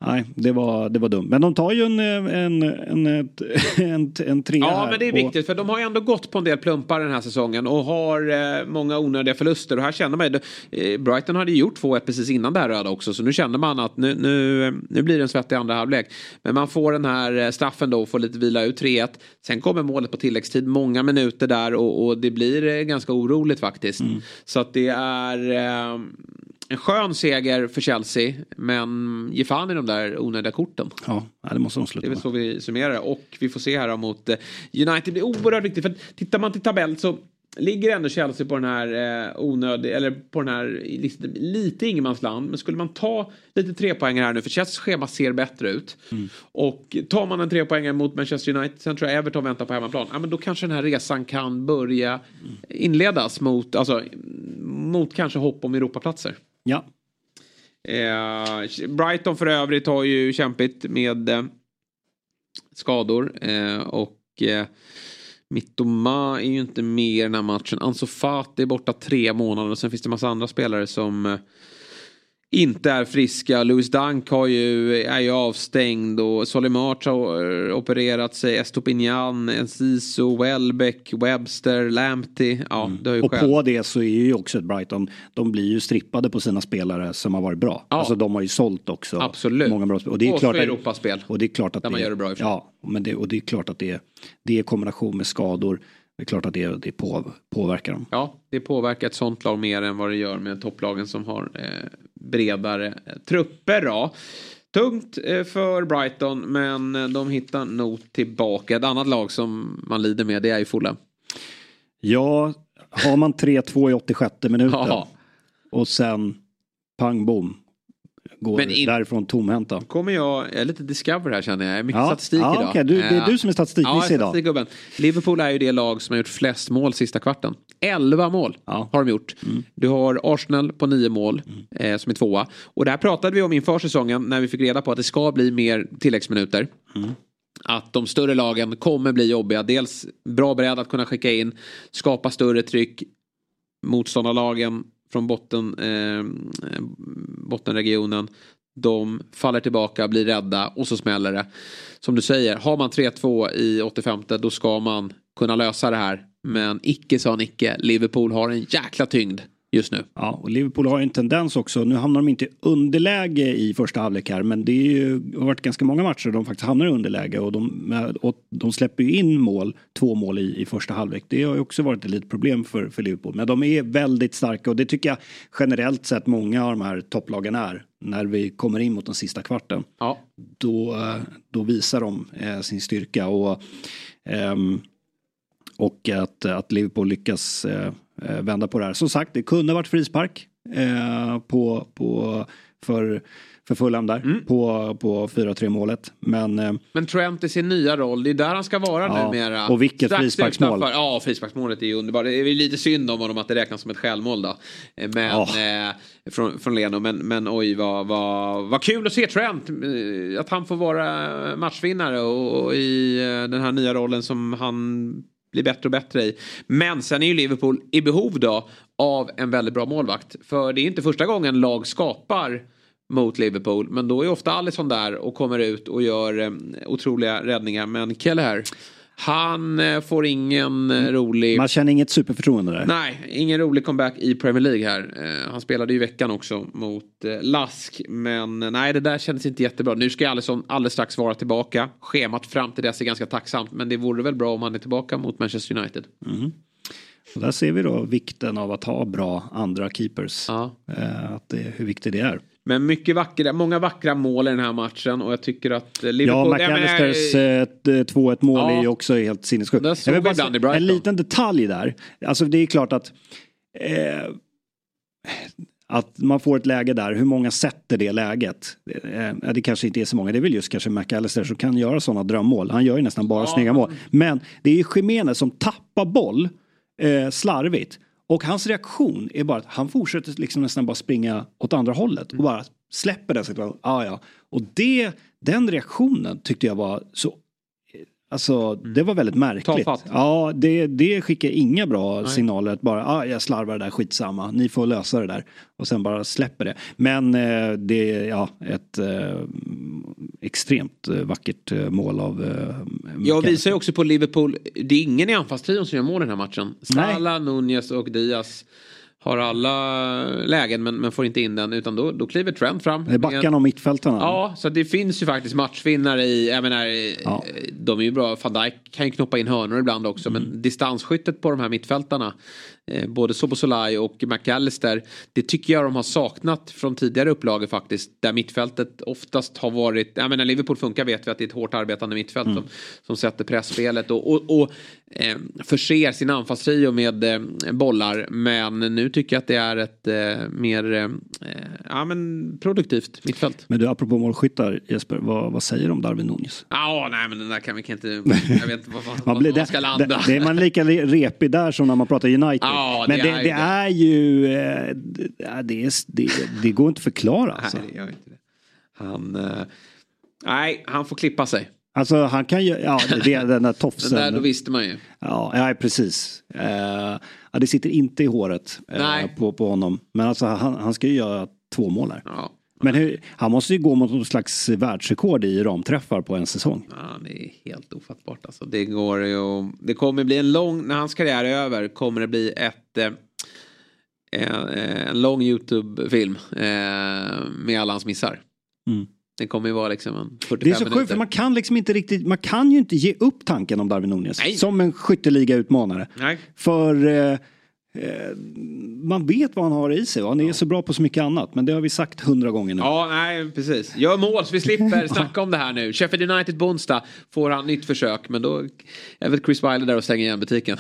nej, det var, det var dumt. Men de tar ju en, en, en, en, en, trea Ja, men det är viktigt för de har ju ändå gått på en del plumpar den här säsongen och har eh, många onödiga förluster. Och här känner man ju, eh, Brighton hade ju gjort 2-1 precis innan det här röda också. Så nu känner man att nu, nu, nu blir det en svettig andra halvlek. Men man får den här eh, straffen då och får lite vila ut 3-1. Sen kommer målet på tilläggstid, många minuter där och, och det blir ganska oroligt faktiskt. Så att det är en skön seger för Chelsea. Men ge fan i de där onödiga korten. Ja, det måste de Det sluta är väl med. så vi summerar det. Och vi får se här mot eh, United. Det blir oerhört viktigt. För tittar man till tabell så ligger ändå Chelsea på den här eh, onödig, eller på den här lite, lite ingenmansland. Men skulle man ta lite trepoängare här nu, för Chelseas schema ser bättre ut. Och tar man en trepoängare mot Manchester United, sen tror jag Everton väntar på hemmaplan. Ja men då kanske den här resan kan börja inledas mot, alltså, mot kanske hopp om Europaplatser. Ja, Eh, Brighton för övrigt har ju kämpigt med eh, skador. Eh, och eh, Mittoma är ju inte med i den här matchen. Ansu Fati är borta tre månader. Och sen finns det en massa andra spelare som eh, inte är friska. Louis Dunk har ju, är ju avstängd och Solly March har opererat sig. Estopinian, Enciso, Welbeck, Webster, Lamptey. Ja, det har ju och själv. på det så är ju också ett Brighton, de blir ju strippade på sina spelare som har varit bra. Ja. Alltså de har ju sålt också. Absolut. Många bra spelare. Och det är Och klart Europaspel. Och det är klart att Där man gör det bra ifrån. Ja, men det, och det är klart att det, det är kombination med skador. Det är klart att det, det på, påverkar dem. Ja, det påverkar ett sånt lag mer än vad det gör med topplagen som har eh, bredare eh, trupper. Då. Tungt eh, för Brighton men eh, de hittar nog tillbaka. Ett annat lag som man lider med det är ju Fulham. Ja, har man 3-2 i 86 minuten och sen pang bom. Går Men in- därifrån tomhänta. Kommer jag, jag är lite discover här känner jag. Jag är mycket Ja, statistik ja, idag. okej, du- det är Eh, du som är statistiknisse ja, idag. statistikgubben. Liverpool är ju det lag som har gjort flest mål sista kvarten. 11 mål Ja. har de gjort. Mm. Du har Arsenal på 9 mål eh, som är tvåa. Och det här pratade vi om inför säsongen när vi fick reda på att det ska bli mer tilläggsminuter. Mm. Att de större lagen kommer bli jobbiga. Dels bra beredda att kunna skicka in, skapa större tryck. Motståndarlagen från botten, eh, bottenregionen. De faller tillbaka, blir rädda och så smäller det. Som du säger, har man 3-2 i 85 då ska man kunna lösa det här. Men icke sa Nicke, Liverpool har en jäkla tyngd just nu. Ja, och Liverpool har ju en tendens också. Nu hamnar de inte i underläge i första halvlek här. Men det ju, har varit ganska många matcher där de faktiskt hamnar i underläge. Och de, och de släpper ju in mål, två mål i, i första halvlek. Det har ju också varit ett litet problem för, för Liverpool. Men de är väldigt starka och det tycker jag generellt sett många av de här topplagen är. När vi kommer in mot den sista kvarten. Ja. Då, eh, då visar de eh, sin styrka. Och, ehm, och att, att Liverpool lyckas eh, eh, vända på det här. Som sagt, det kunde varit frispark eh, på, på, för, för Fulham där Mm. på, på 4-3 målet. Men eh, Men Trent i sin nya roll, det är där han ska vara Ja, numera. och vilket Strax frisparksmål. utanför- Ja, frisparksmålet är ju underbart. Det är lite synd om honom att det räknas som ett självmål då. Eh, Men, Ja. eh, från, från Leno, men, men oj vad, vad, vad kul att se Trent. eh, Att han får vara matchvinnare och, och i eh, den här nya rollen som han blir bättre och bättre i. Men sen är ju Liverpool i behov då av en väldigt bra målvakt. För det är inte första gången lag skapar mot Liverpool. Men då är ofta Alisson där och kommer ut och gör eh, otroliga räddningar. Men Kelleher, han eh, får ingen eh, rolig... man känner inget superförtroende där. Nej, ingen rolig comeback i Premier League här. Eh, han spelade ju i veckan också mot Lask. Men nej, det där kändes inte jättebra. Nu ska Alisson alldeles strax vara tillbaka. Schemat fram till dess är ganska tacksamt. Men det vore väl bra om han är tillbaka mot Manchester United. Och där ser vi då vikten av att ha bra andra keepers. Ja. Att det, hur viktigt det är. Men mycket vackra, många vackra mål i den här matchen. Och jag tycker att eh, Ja, Liverpool... McAllisters menar, eh, ett, eh, 2-1 mål Ja. är ju också helt sinnessjukt. En liten detalj där. Alltså det är klart att eh, att man får ett läge där, hur många sätter det läget? Eh, det kanske inte är så många, det är väl just kanske McAllister som kan göra sådana drömmål. Han gör ju nästan bara snygga mål. Men det är ju Jiménez som tappar boll eh, slarvigt. Och hans reaktion är bara att han fortsätter liksom nästan bara springa åt andra hållet. Och bara släpper den situationen. Ah, ja. Och det, den reaktionen tyckte jag var så Alltså det var väldigt märkligt. Tafatt. Ja, det, det skickar inga bra signaler att bara, ah, jag slarvar det där, skitsamma, ni får lösa det där. Och sen bara släpper det. Men eh, det är ja, ett eh, extremt eh, vackert eh, mål av eh, Jag visar ju också på Liverpool, det är ingen i anfallstrion som gör mål den här matchen. Nej. Salah, Nunez och Diaz har alla lägen men, men får inte in den utan då, då kliver Trent fram. Det är backarna och mittfältarna. Ja, så det finns ju faktiskt matchvinnare i, jag menar, Ja. de är ju bra, van Dijk kan ju knoppa in hörnor ibland också Mm. men distansskyttet på de här mittfältarna, både Sobosolai och McAllister, det tycker jag de har saknat från tidigare upplagor faktiskt, där mittfältet oftast har varit, jag menar Liverpool funkar vet vi att det är ett hårt arbetande mittfält Mm. som, som sätter pressspelet och, och, och eh, förser sin anfallstrio med eh, bollar, men nu tycker jag att det är ett eh, mer eh, ja, men produktivt mittfält. Men du, apropå målskyttar Jesper, vad, vad säger du om Darwin Nunez? Ja, nej men den där kan vi kan inte... Jag vet inte var, var, Man, blir, man ska det, landa. det, det är man lika re- repig där som när man pratar United. Ja, Men det det, är det, är ju, eh, det, är, det, det går inte att förklara. Alltså. Nej, det gör inte det. Han... eh, nej, han får klippa sig. Alltså han kan ju, ja det, den där Den tofsen. där, då visste man ju. Ja, ja precis. Eh, ja, det sitter inte i håret eh, Nej. på, på honom. Men alltså han, han ska ju göra två mål här. Ja, Men hur, han måste ju gå mot någon slags världsrekord i ramträffar på en säsong. ja, det är helt ofattbart alltså. Det går ju... Det kommer bli en lång... När hans karriär är över kommer det bli ett... Eh, en, en lång YouTube-film eh, med alla hans missar. Mm. Det kommer ju vara liksom en 45 Det är så sjukt för man kan liksom inte riktigt, man kan ju inte ge upp tanken om Darwin Nunez som en skytteliga-utmanare. Nej. För eh, eh, man vet vad han har i sig och han är så bra på så mycket annat. Men det har vi sagt hundra gånger nu. Ja, nej, precis. Gör mål så vi slipper snacka om det här nu. Sheffield United på onsdag får han nytt försök. Men då är väl Chris Wilder där och stänger igen butiken.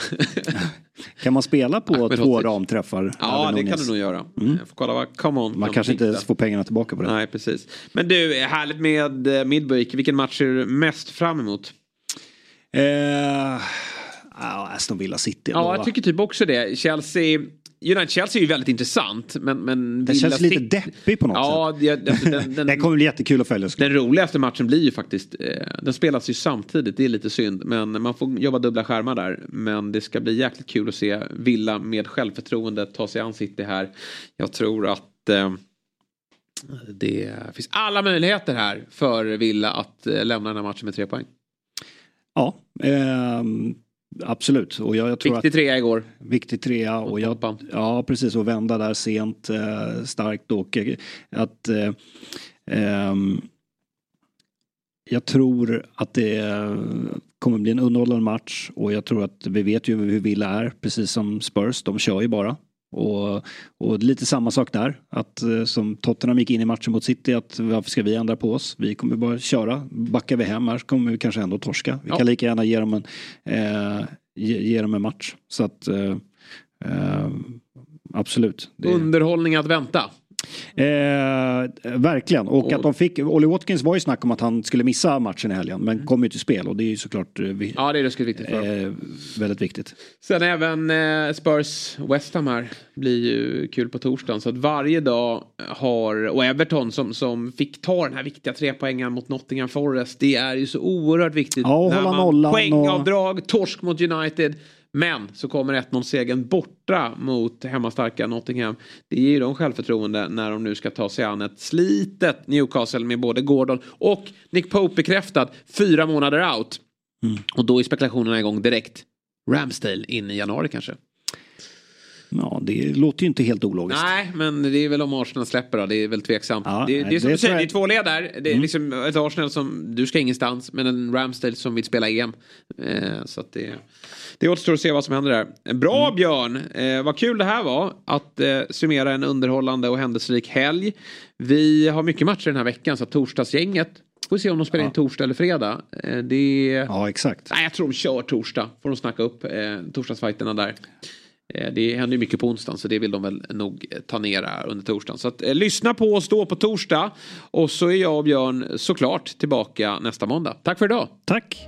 Kan man spela på Ahmed två ramträffar? ja, det kan du nog göra. Jag får kolla vad Come On Man kan kanske inte ens får pengarna tillbaka på det. Nej, precis. Men du, härligt med eh, Midweek. Vilken match ser du mest fram emot? Eh, ja, Aston Villa City. Ja, jag tycker typ också det. Chelsea... United-Chelsea är ju väldigt intressant. Men, men Den känns lite deppig på något ja, sätt. det, alltså, den, den, Det kommer bli jättekul att följa. Den roligaste matchen blir ju faktiskt, eh, den spelas ju samtidigt, det är lite synd. Men man får jobba dubbla skärmar där. Men det ska bli jäkligt kul att se Villa med självförtroende ta sig an City här. Jag tror att eh, det finns alla möjligheter här för Villa att eh, lämna den här matchen med tre poäng. Ja, ehm, absolut. Och jag, jag tror Viktig trea igår. viktig trea. Och jag, ja, precis. Och vända där sent, eh, starkt. Och eh, att... Eh, ehm, jag tror att det eh, kommer bli en underhållande match. Och jag tror att vi vet ju hur Villa är. Precis som Spurs. De kör ju bara. Och, och lite samma sak där. Att eh, som Tottenham gick in i matchen mot City. Att varför ska vi ändra på oss? Vi kommer bara köra. Backar vi hem här så kommer vi kanske ändå torska. Vi Ja. kan lika gärna ge dem en, eh, ge, ge dem en match. Så att eh, eh, absolut. Det- Underhållning att vänta. Eh, verkligen. Och Och- att de fick, Olly Watkins var ju snack om att han skulle missa matchen i helgen. Men kom ju till spel och det är ju såklart eh, vi, Ja, det är ruskigt viktigt för eh, väldigt viktigt. Sen även eh, Spurs West Ham här blir ju kul på torsdagen. Så att varje dag har, och Everton som, som fick ta den här viktiga trepoängen mot Nottingham Forest. Det är ju så oerhört viktigt. Ja, och hålla nollan Poängavdrag, torsk mot United. Men så kommer 1-0-segern borta mot hemmastarka Nottingham. Det ger ju dem självförtroende när de nu ska ta sig an ett slitet Newcastle med både Gordon och Nick Pope bekräftad. Fyra månader out. Mm. Och då är spekulationerna igång direkt. Ramsdale in i januari kanske. Ja, det låter ju inte helt ologiskt. Nej, men det är väl om Arsenal släpper då. Det är väl tveksamt. Ja, det, det är som det du säger, tror det jag- är två led där. Det är liksom ett Arsenal som, du ska ingenstans, men en Ramsdale som vill spela EM. Eh, så att det, det återstår att se vad som händer där. Bra Björn! Eh, vad kul det här var att eh, summera en underhållande och händelserik helg. Vi har mycket matcher den här veckan, så torsdagsgänget Får se om de spelar in torsdag eller fredag. Eh, det... Ja, exakt. Nej, jag tror de kör torsdag. Får de snacka upp eh, torsdagsfajterna där. Eh, det händer ju mycket på onsdagen så det vill de väl nog ta ner här under torsdagen. Så att, eh, lyssna på oss då på torsdag. Och så är jag och Björn såklart tillbaka nästa måndag. Tack för idag. Tack.